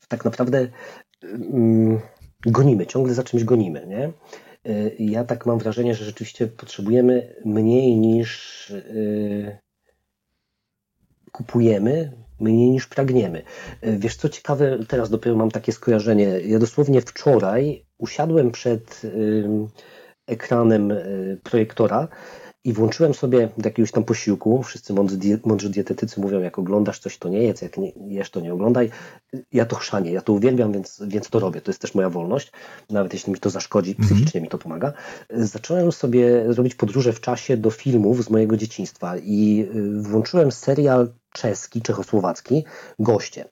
tak naprawdę mm, gonimy, ciągle za czymś gonimy. Nie? Y, ja tak mam wrażenie, że rzeczywiście potrzebujemy mniej niż y, kupujemy, mniej niż pragniemy. Y, wiesz co ciekawe, teraz dopiero mam takie skojarzenie. Ja dosłownie wczoraj usiadłem przed ekranem projektora i włączyłem sobie do jakiegoś tam posiłku, wszyscy mądrzy, dietetycy mówią, jak oglądasz coś, to nie jedz, jak nie, jesz, to nie oglądaj. Ja to chrzanię, ja to uwielbiam, więc, więc to robię. To jest też moja wolność, nawet jeśli mi to zaszkodzi, mhm. psychicznie mi to pomaga. Zacząłem sobie robić podróże w czasie do filmów z mojego dzieciństwa i y, włączyłem serial czeski, czechosłowacki, Goście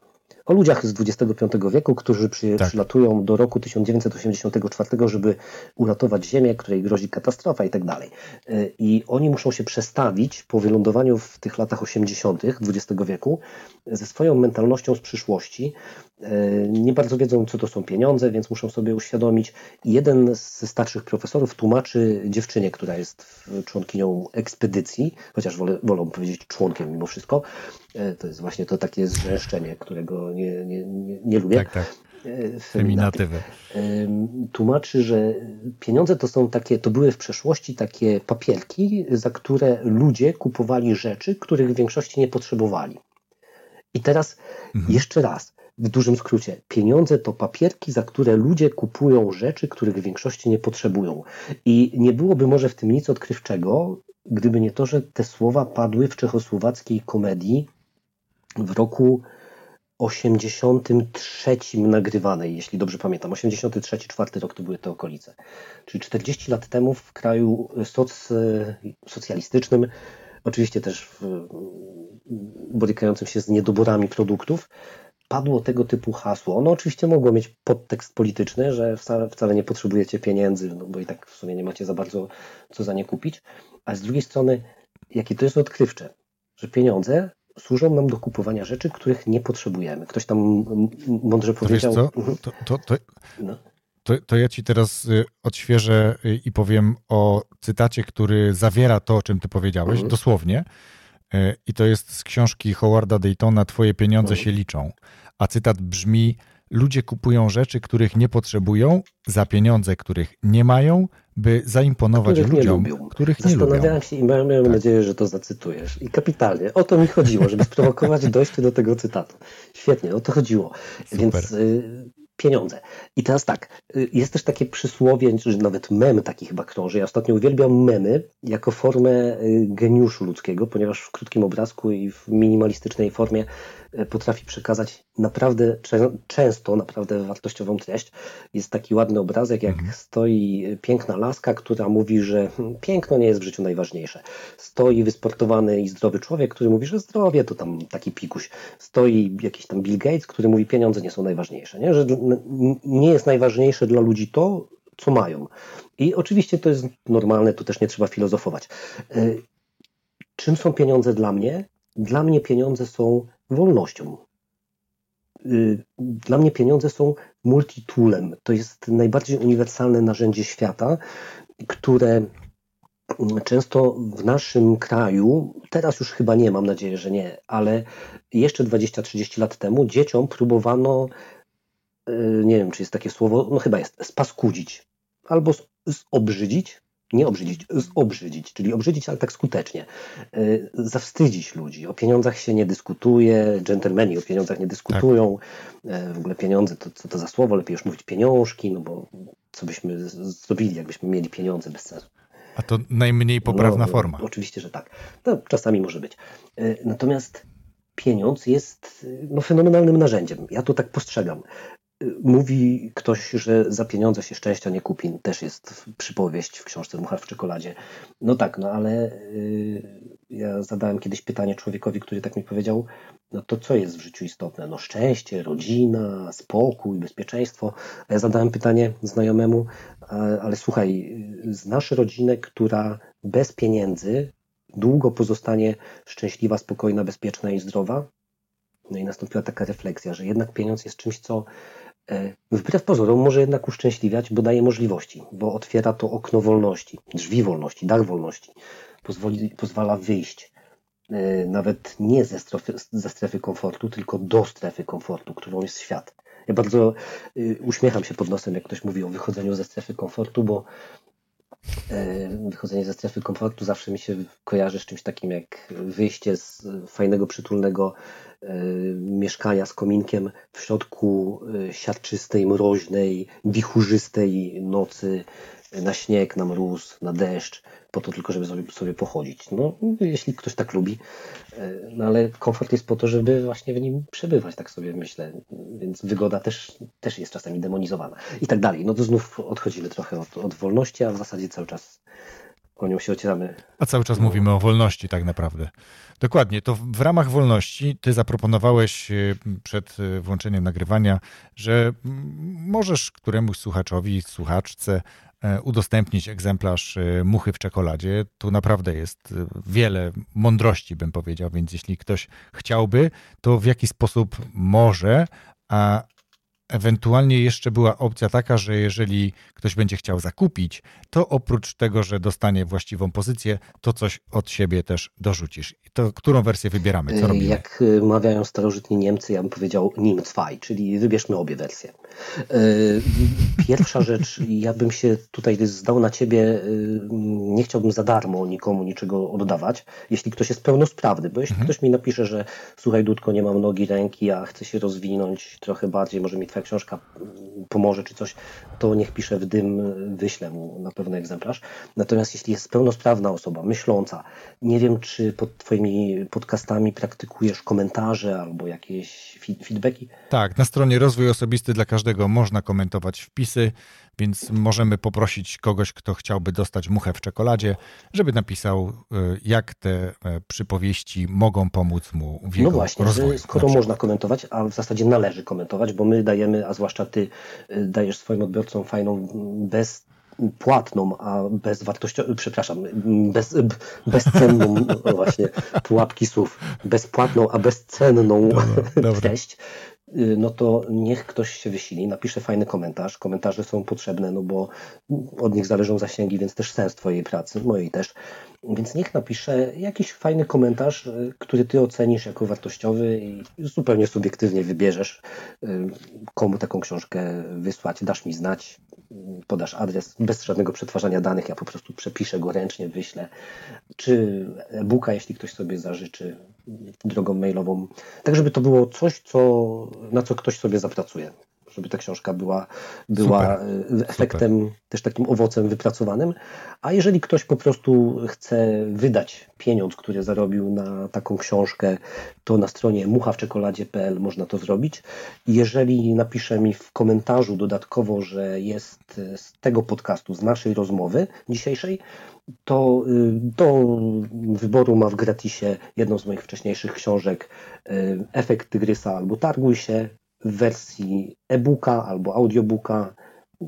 o ludziach z XXV wieku, którzy przy, tak. przylatują do roku 1984, żeby uratować Ziemię, której grozi katastrofa i tak dalej. E, I oni muszą się przestawić po wylądowaniu w tych latach 80. XX wieku ze swoją mentalnością z przyszłości. E, nie bardzo wiedzą, co to są pieniądze, więc muszą sobie uświadomić. Jeden ze starszych profesorów tłumaczy dziewczynie, która jest członkinią ekspedycji, chociaż wolę, wolą powiedzieć członkiem mimo wszystko, E, to jest właśnie to takie zrzeszczenie, którego nie, nie, nie, nie lubię. Tak, tak. Feminatywy. Tłumaczy, że pieniądze to są takie, to były w przeszłości takie papierki, za które ludzie kupowali rzeczy, których w większości nie potrzebowali. I teraz mhm. jeszcze raz, w dużym skrócie, pieniądze to papierki, za które ludzie kupują rzeczy, których w większości nie potrzebują. I nie byłoby może w tym nic odkrywczego, gdyby nie to, że te słowa padły w czechosłowackiej komedii w roku 83 nagrywanej, jeśli dobrze pamiętam. 83, czwarty rok to były te okolice. Czyli 40 lat temu w kraju soc, socjalistycznym, oczywiście też w, borykającym się z niedoborami produktów, padło tego typu hasło. Ono oczywiście mogło mieć podtekst polityczny, że wcale, wcale nie potrzebujecie pieniędzy, no bo i tak w sumie nie macie za bardzo co za nie kupić, a z drugiej strony, jakie to jest odkrywcze, że pieniądze służą nam do kupowania rzeczy, których nie potrzebujemy. Ktoś tam mądrze powiedział. To, mhm. to, to, to, no. to, to ja ci teraz y, odświeżę y, i powiem o cytacie, który zawiera to, o czym ty powiedziałeś, mhm. dosłownie. Y, I to jest z książki Howarda Daytona Twoje pieniądze mhm. się liczą. A cytat brzmi: Ludzie kupują rzeczy, których nie potrzebują, za pieniądze, których nie mają, by zaimponować których ludziom, nie których nie lubią. Zastanawiałem się i miałem tak. nadzieję, że to zacytujesz. I kapitalnie. O to mi chodziło, żeby sprowokować *laughs* dojście do tego cytatu. Świetnie, o to chodziło. Super. Więc y, pieniądze. I teraz tak, y, jest też takie przysłowie, że nawet mem taki chyba krąży. Ja ostatnio uwielbiam memy jako formę y, geniuszu ludzkiego, ponieważ w krótkim obrazku i w minimalistycznej formie potrafi przekazać naprawdę często naprawdę wartościową treść. Jest taki ładny obrazek, jak mhm. stoi piękna laska, która mówi, że hmm, piękno nie jest w życiu najważniejsze. Stoi wysportowany i zdrowy człowiek, który mówi, że zdrowie to tam taki pikuś. Stoi jakiś tam Bill Gates, który mówi, pieniądze nie są najważniejsze. Nie? Że nie jest najważniejsze dla ludzi to, co mają. I oczywiście to jest normalne, tu też nie trzeba filozofować. E, czym są pieniądze dla mnie? Dla mnie pieniądze są wolnością. Y, dla mnie pieniądze są multitoolem. To jest najbardziej uniwersalne narzędzie świata, które często w naszym kraju, teraz już chyba nie, mam nadzieję, że nie, ale jeszcze 20-30 lat temu dzieciom próbowano, y, nie wiem, czy jest takie słowo, no chyba jest, spaskudzić albo zobrzydzić nie obrzydzić, zobrzydzić, czyli obrzydzić, ale tak skutecznie. E, zawstydzić ludzi. O pieniądzach się nie dyskutuje, dżentelmeni o pieniądzach nie dyskutują. Tak. W ogóle pieniądze, to co to za słowo? Lepiej już mówić pieniążki, no bo co byśmy zrobili, jakbyśmy mieli pieniądze bez sensu. A to najmniej poprawna no, forma. Oczywiście, że tak. No, czasami może być. E, natomiast pieniądz jest no, fenomenalnym narzędziem. Ja to tak postrzegam. Mówi ktoś, że za pieniądze się szczęścia nie kupi. Też jest przypowieść w książce Mucha w czekoladzie. No tak, no ale yy, ja zadałem kiedyś pytanie człowiekowi, który tak mi powiedział, no to co jest w życiu istotne? No szczęście, rodzina, spokój, bezpieczeństwo. A ja zadałem pytanie znajomemu, ale, słuchaj, znasz rodzinę, która bez pieniędzy długo pozostanie szczęśliwa, spokojna, bezpieczna i zdrowa? No i nastąpiła taka refleksja, że jednak pieniądz jest czymś, co wbrew pozorom może jednak uszczęśliwiać, bo daje możliwości, bo otwiera to okno wolności, drzwi wolności, dach wolności, pozwoli, pozwala wyjść e, nawet nie ze strefy, ze strefy komfortu, tylko do strefy komfortu, którą jest świat. Ja bardzo e, uśmiecham się pod nosem, jak ktoś mówi o wychodzeniu ze strefy komfortu, bo wychodzenie ze strefy komfortu zawsze mi się kojarzy z czymś takim jak wyjście z fajnego, przytulnego mieszkania z kominkiem w środku y, siarczystej, mroźnej, wichurzystej nocy na śnieg, na mróz, na deszcz, po to tylko, żeby sobie, sobie pochodzić. No, jeśli ktoś tak lubi, y, no ale komfort jest po to, żeby właśnie w nim przebywać, tak sobie myślę. Więc wygoda też, też jest czasami demonizowana i tak dalej. No to znów odchodzimy trochę od, od wolności, a w zasadzie cały czas o nią się ocieramy. A cały czas mówimy o wolności tak naprawdę. Dokładnie, to w ramach wolności ty zaproponowałeś y, przed y, włączeniem nagrywania, że możesz któremuś słuchaczowi, słuchaczce e, udostępnić egzemplarz y, muchy w czekoladzie. Tu naprawdę jest wiele mądrości, bym powiedział, więc jeśli ktoś chciałby, to w jaki sposób może, a Ewentualnie jeszcze była opcja taka, że jeżeli ktoś będzie chciał zakupić, to oprócz tego, że dostanie właściwą pozycję, to coś od siebie też dorzucisz. To którą wersję wybieramy? Co robimy? Jak y, mawiają starożytni Niemcy, ja bym powiedział nim zwei, czyli wybierzmy obie wersje. Y, pierwsza *laughs* rzecz, ja bym się tutaj zdał na ciebie, y, nie chciałbym za darmo nikomu niczego oddawać, jeśli ktoś jest pełnosprawny, bo jeśli mhm. ktoś mi napisze, że słuchaj Dudko, nie mam nogi, ręki, a chcę się rozwinąć trochę bardziej, może mi twoja książka pomoże czy coś, to niech pisze w dym, wyślę mu na pewno egzemplarz. Natomiast jeśli jest pełnosprawna osoba, myśląca, nie wiem, czy pod twoimi podcastami praktykujesz komentarze albo jakieś feedbacki? Tak, na stronie Rozwój Osobisty dla Każdego można komentować wpisy, więc możemy poprosić kogoś, kto chciałby dostać muchę w czekoladzie, żeby napisał, y, jak te e, przypowieści mogą pomóc mu w jego No właśnie, rozwoju, skoro można komentować, a w zasadzie należy komentować, bo my dajemy, a zwłaszcza ty y, dajesz swoim odbiorcom fajną, bez płatną, a bezwartościową, przepraszam, bez, bezcenną, *laughs* o właśnie, pułapki słów, bezpłatną, a bezcenną dobra, *laughs* treść, no to niech ktoś się wysili, napisze fajny komentarz. Komentarze są potrzebne, no bo od nich zależą zasięgi, więc też sens Twojej pracy, mojej też. Więc niech napisze jakiś fajny komentarz, y, który ty ocenisz jako wartościowy i zupełnie subiektywnie wybierzesz, y, komu taką książkę wysłać. Dasz mi znać, podasz adres bez żadnego przetwarzania danych. Ja po prostu przepiszę go ręcznie, wyślę. Czy e-booka, jeśli ktoś sobie zażyczy, drogą mailową. Tak, żeby to było coś, co, na co ktoś sobie zapracuje żeby ta książka była, była Super. efektem, Super. też takim owocem wypracowanym. A jeżeli ktoś po prostu chce wydać pieniądz, który zarobił na taką książkę, to na stronie muchawczekoladzie.pl można to zrobić. Jeżeli napisze mi w komentarzu dodatkowo, że jest z tego podcastu, z naszej rozmowy dzisiejszej, to y, do wyboru ma w gratisie jedną z moich wcześniejszych książek y, Efekt Tygrysa albo Targuj się, w wersji e-booka albo audiobooka.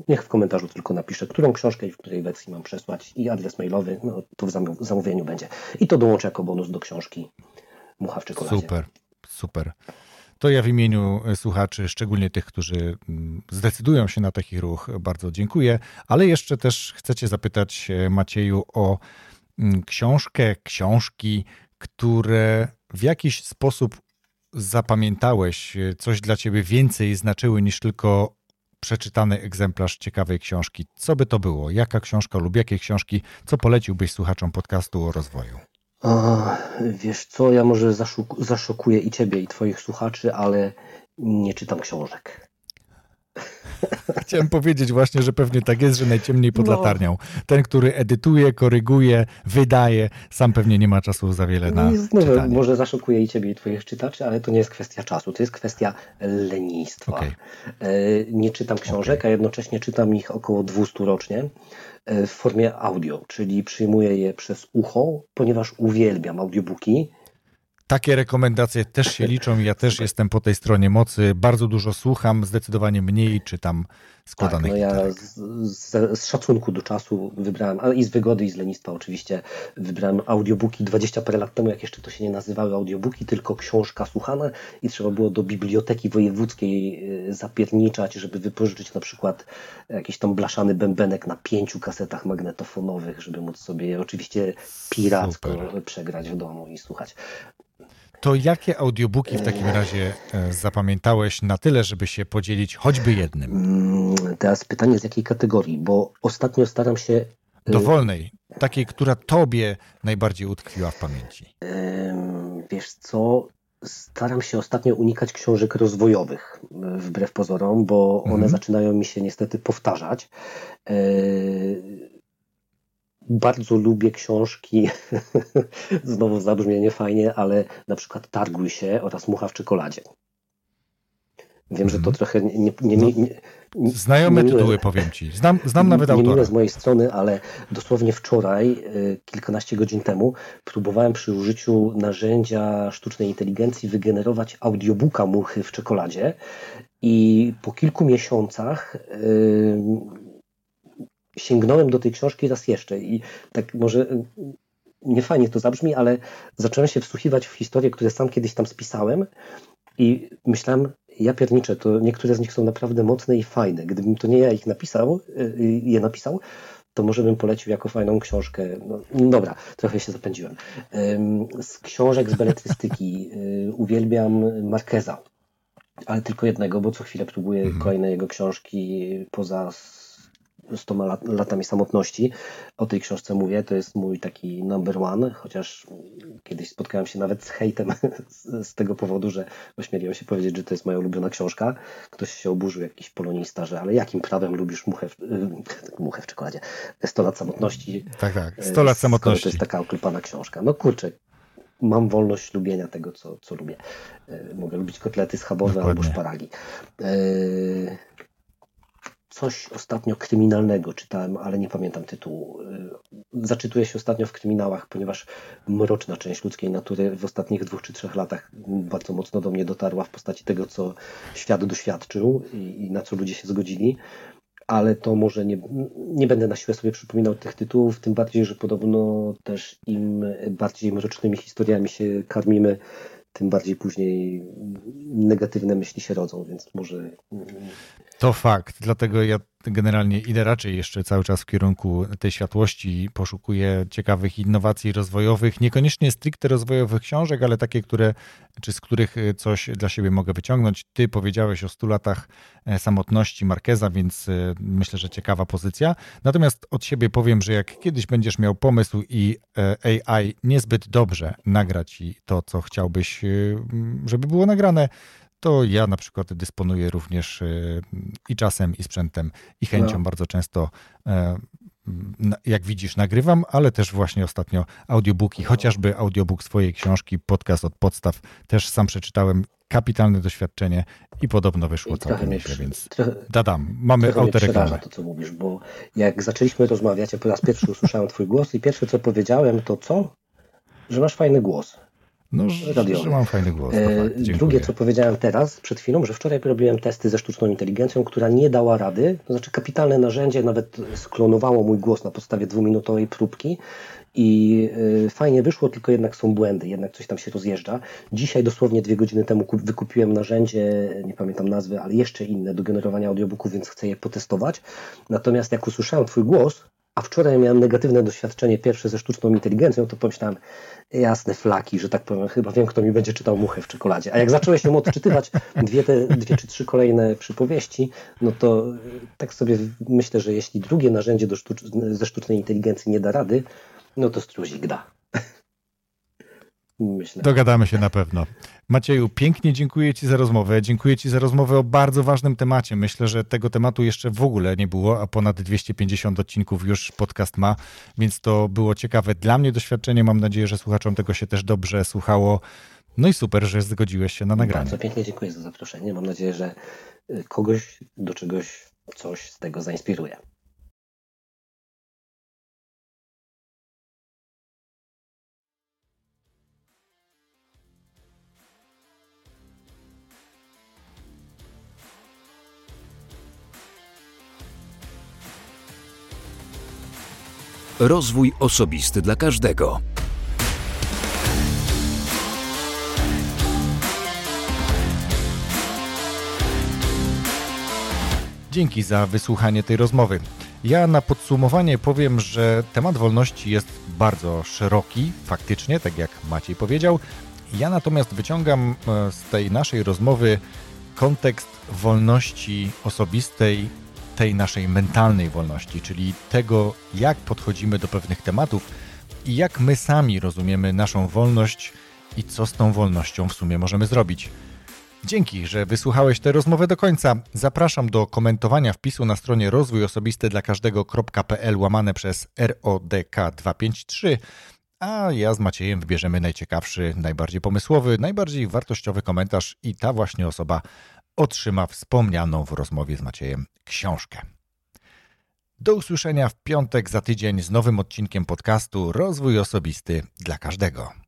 Niech w komentarzu tylko napiszę, którą książkę i w której wersji mam przesłać i adres mailowy, no to w zamówieniu będzie. I to dołączę jako bonus do książki Mucha w czekoladzie. Super, super. To ja w imieniu słuchaczy, szczególnie tych, którzy mm, zdecydują się na taki ruch, bardzo dziękuję. Ale jeszcze też chcecie zapytać e, Macieju o mm, książkę, książki, które w jakiś sposób zapamiętałeś, e, coś dla ciebie więcej znaczyły niż tylko przeczytany egzemplarz ciekawej książki. Co by to było? Jaka książka lub jakie książki? Co poleciłbyś słuchaczom podcastu o rozwoju? O, wiesz co, ja może zaszokuję i ciebie, i twoich słuchaczy, ale nie czytam książek. *laughs* *laughs* Chciałem powiedzieć właśnie, że pewnie tak jest, że najciemniej pod no. latarnią. Ten, który edytuje, koryguje, wydaje, sam pewnie nie ma czasu za wiele na no, czytanie. Może zaszokuje i ciebie, i twoich czytaczy, ale to nie jest kwestia czasu, to jest kwestia lenistwa. Okay. E, nie czytam książek, okay. a jednocześnie czytam ich około 200 rocznie e, w formie audio, czyli przyjmuję je przez ucho, ponieważ uwielbiam audiobooki takie rekomendacje też się liczą. Ja też jestem po tej stronie mocy. Bardzo dużo słucham, zdecydowanie mniej czytam składanych tak, no ja z, z, z, szacunku do czasu wybrałem, ale i z wygody i z lenistwa oczywiście, wybrałem audiobooki 20 parę lat temu, jak jeszcze to się nie nazywały audiobooki, tylko książka słuchana i trzeba było do biblioteki wojewódzkiej y, zapierniczać, żeby wypożyczyć na przykład jakiś tam blaszany bębenek na pięciu kasetach magnetofonowych, żeby móc sobie oczywiście piracko Super. przegrać w domu i słuchać. To jakie audiobooki w takim razie e, zapamiętałeś na tyle, żeby się podzielić choćby jednym? Mm, teraz pytanie z jakiej kategorii, bo ostatnio staram się. E, Dowolnej, takiej, która tobie najbardziej utkwiła w pamięci. Wiesz co, staram się ostatnio unikać książek rozwojowych, e, wbrew pozorom, bo one mhm. zaczynają mi się niestety powtarzać bardzo lubię książki, *laughs* znowu zabrzmienie fajnie, ale na przykład Targuj się oraz Mucha w czekoladzie. Wiem, że to mhm. trochę nie, nie, nie, no, nie Znajome tytuły, powiem ci. Znam, znam nawet autora. Nie z mojej strony, ale dosłownie wczoraj, y, kilkanaście godzin temu, próbowałem przy użyciu narzędzia sztucznej inteligencji wygenerować audiobooka Muchy w czekoladzie i po kilku miesiącach sięgnąłem do tej książki raz jeszcze i tak może nie fajnie to zabrzmi, ale zacząłem się wsłuchiwać w historie, które sam kiedyś tam spisałem i myślałem, ja pierniczę, to niektóre z nich są naprawdę mocne i fajne. Gdybym to nie ja ich napisał, y, je napisał, to może bym polecił jako fajną książkę. No, dobra, trochę się zapędziłem. Z książek z beletrystyki y, uwielbiam Markeza, ale tylko jednego, bo co chwilę próbuję mhm. kolejne jego książki poza 100 lat, latami samotności. O tej książce mówię, to jest mój taki number one, chociaż kiedyś spotkałem się nawet z hejtem *laughs* z, z tego powodu, że ośmieliłem się powiedzieć, że to jest moja ulubiona książka. Ktoś się oburzył, jakiś polonista, że ale jakim prawem lubisz muchę w, muchę w czekoladzie? 100 lat samotności. Tak, tak, 100 lat samotności. To jest taka oklepana książka. No kurczę, mam wolność lubienia tego, co, co lubię. E, mogę lubić kotlety schabowe Dokładnie. albo szparagi. Coś ostatnio kryminalnego czytałem, ale nie pamiętam tytułu. Y, zaczytuję się ostatnio w kryminałach, ponieważ mroczna część ludzkiej natury w ostatnich dwóch czy trzech latach bardzo mocno do mnie dotarła w postaci tego, co świat doświadczył i, na co ludzie się zgodzili. Ale to może nie, nie będę na siłę sobie przypominał tych tytułów, tym bardziej, że podobno też im bardziej mrocznymi historiami się karmimy, tym bardziej później negatywne myśli się rodzą, więc może. To fakt, dlatego ja generalnie idę raczej jeszcze cały czas w kierunku tej światłości, poszukuję ciekawych innowacji rozwojowych, niekoniecznie stricte rozwojowych książek, ale takie, które, czy z których e, coś dla siebie mogę wyciągnąć. Ty powiedziałeś o 100 latach e, samotności Markeza, więc e, myślę, że ciekawa pozycja. Natomiast od siebie powiem, że jak kiedyś będziesz miał pomysł i AI niezbyt dobrze nagra ci to, co chciałbyś, żeby było nagrane, to ja na przykład dysponuję również e, i czasem, i sprzętem, i chęcią no. bardzo często. E, jak widzisz, nagrywam, ale też właśnie ostatnio audiobooki, no. chociażby audiobook swojej książki, podcast od podstaw, też sam przeczytałem. Kapitalne doświadczenie i podobno wyszło całkiem nieźle, więc trochę, dadam, mamy autoreklamę. to, co mówisz, bo jak zaczęliśmy rozmawiać, ja po raz pierwszy usłyszałem twój głos i pierwsze, co powiedziałem, to co? Że masz fajny głos. No, że, że mam fajny głos. E, drugie, co powiedziałem teraz, przed chwilą, że wczoraj robiłem testy ze sztuczną inteligencją, która nie dała rady. To znaczy, kapitalne narzędzie nawet sklonowało mój głos na podstawie dwuminutowej próbki i e, fajnie wyszło, tylko jednak są błędy, jednak coś tam się rozjeżdża. Dzisiaj, dosłownie dwie godziny temu, wykupiłem narzędzie, nie pamiętam nazwy, ale jeszcze inne do generowania audiobooków, więc chcę je potestować. Natomiast jak usłyszałem Twój głos, a wczoraj miałem negatywne doświadczenie pierwsze ze sztuczną inteligencją, to pomyślałem, jasne flaki, że tak powiem, chyba wiem, kto mi będzie czytał muchę w czekoladzie. A jak zacząłeś się odczytywać dwie, te, dwie czy trzy kolejne przypowieści, no to tak sobie myślę, że jeśli drugie narzędzie ze sztucznej inteligencji nie da rady, no to struzik da. Myślę. Dogadamy się na pewno. Macieju, pięknie dziękuję Ci za rozmowę. Dziękuję Ci za rozmowę o bardzo ważnym temacie. Myślę, że tego tematu jeszcze w ogóle nie było, a ponad 250 odcinków już podcast ma, więc to było ciekawe dla mnie doświadczenie. Mam nadzieję, że słuchaczom tego się też dobrze słuchało. No i super, że zgodziłeś się na nagranie. Bardzo pięknie dziękuję za zaproszenie. Mam nadzieję, że y, kogoś do czegoś coś z tego zainspiruje. Rozwój osobisty dla każdego. Dzięki za wysłuchanie tej rozmowy. Ja na podsumowanie powiem, że temat wolności jest bardzo szeroki, faktycznie, tak jak Maciej powiedział. Ja natomiast wyciągam e, z tej naszej rozmowy kontekst wolności osobistej tej naszej mentalnej wolności, czyli tego, jak podchodzimy do pewnych tematów i jak my sami rozumiemy naszą wolność i co z tą wolnością w sumie możemy zrobić. Dzięki, że wysłuchałeś tę rozmowę do końca. Zapraszam do komentowania wpisu na stronie rozwój osobisty dla każdego.pl łamane przez RODK 253, a ja z Maciejem wybierzemy najciekawszy, najbardziej pomysłowy, najbardziej wartościowy komentarz i ta właśnie osoba otrzyma wspomnianą w rozmowie z Maciejem książkę. Do usłyszenia w piątek za tydzień z nowym odcinkiem podcastu Rozwój Osobisty dla każdego.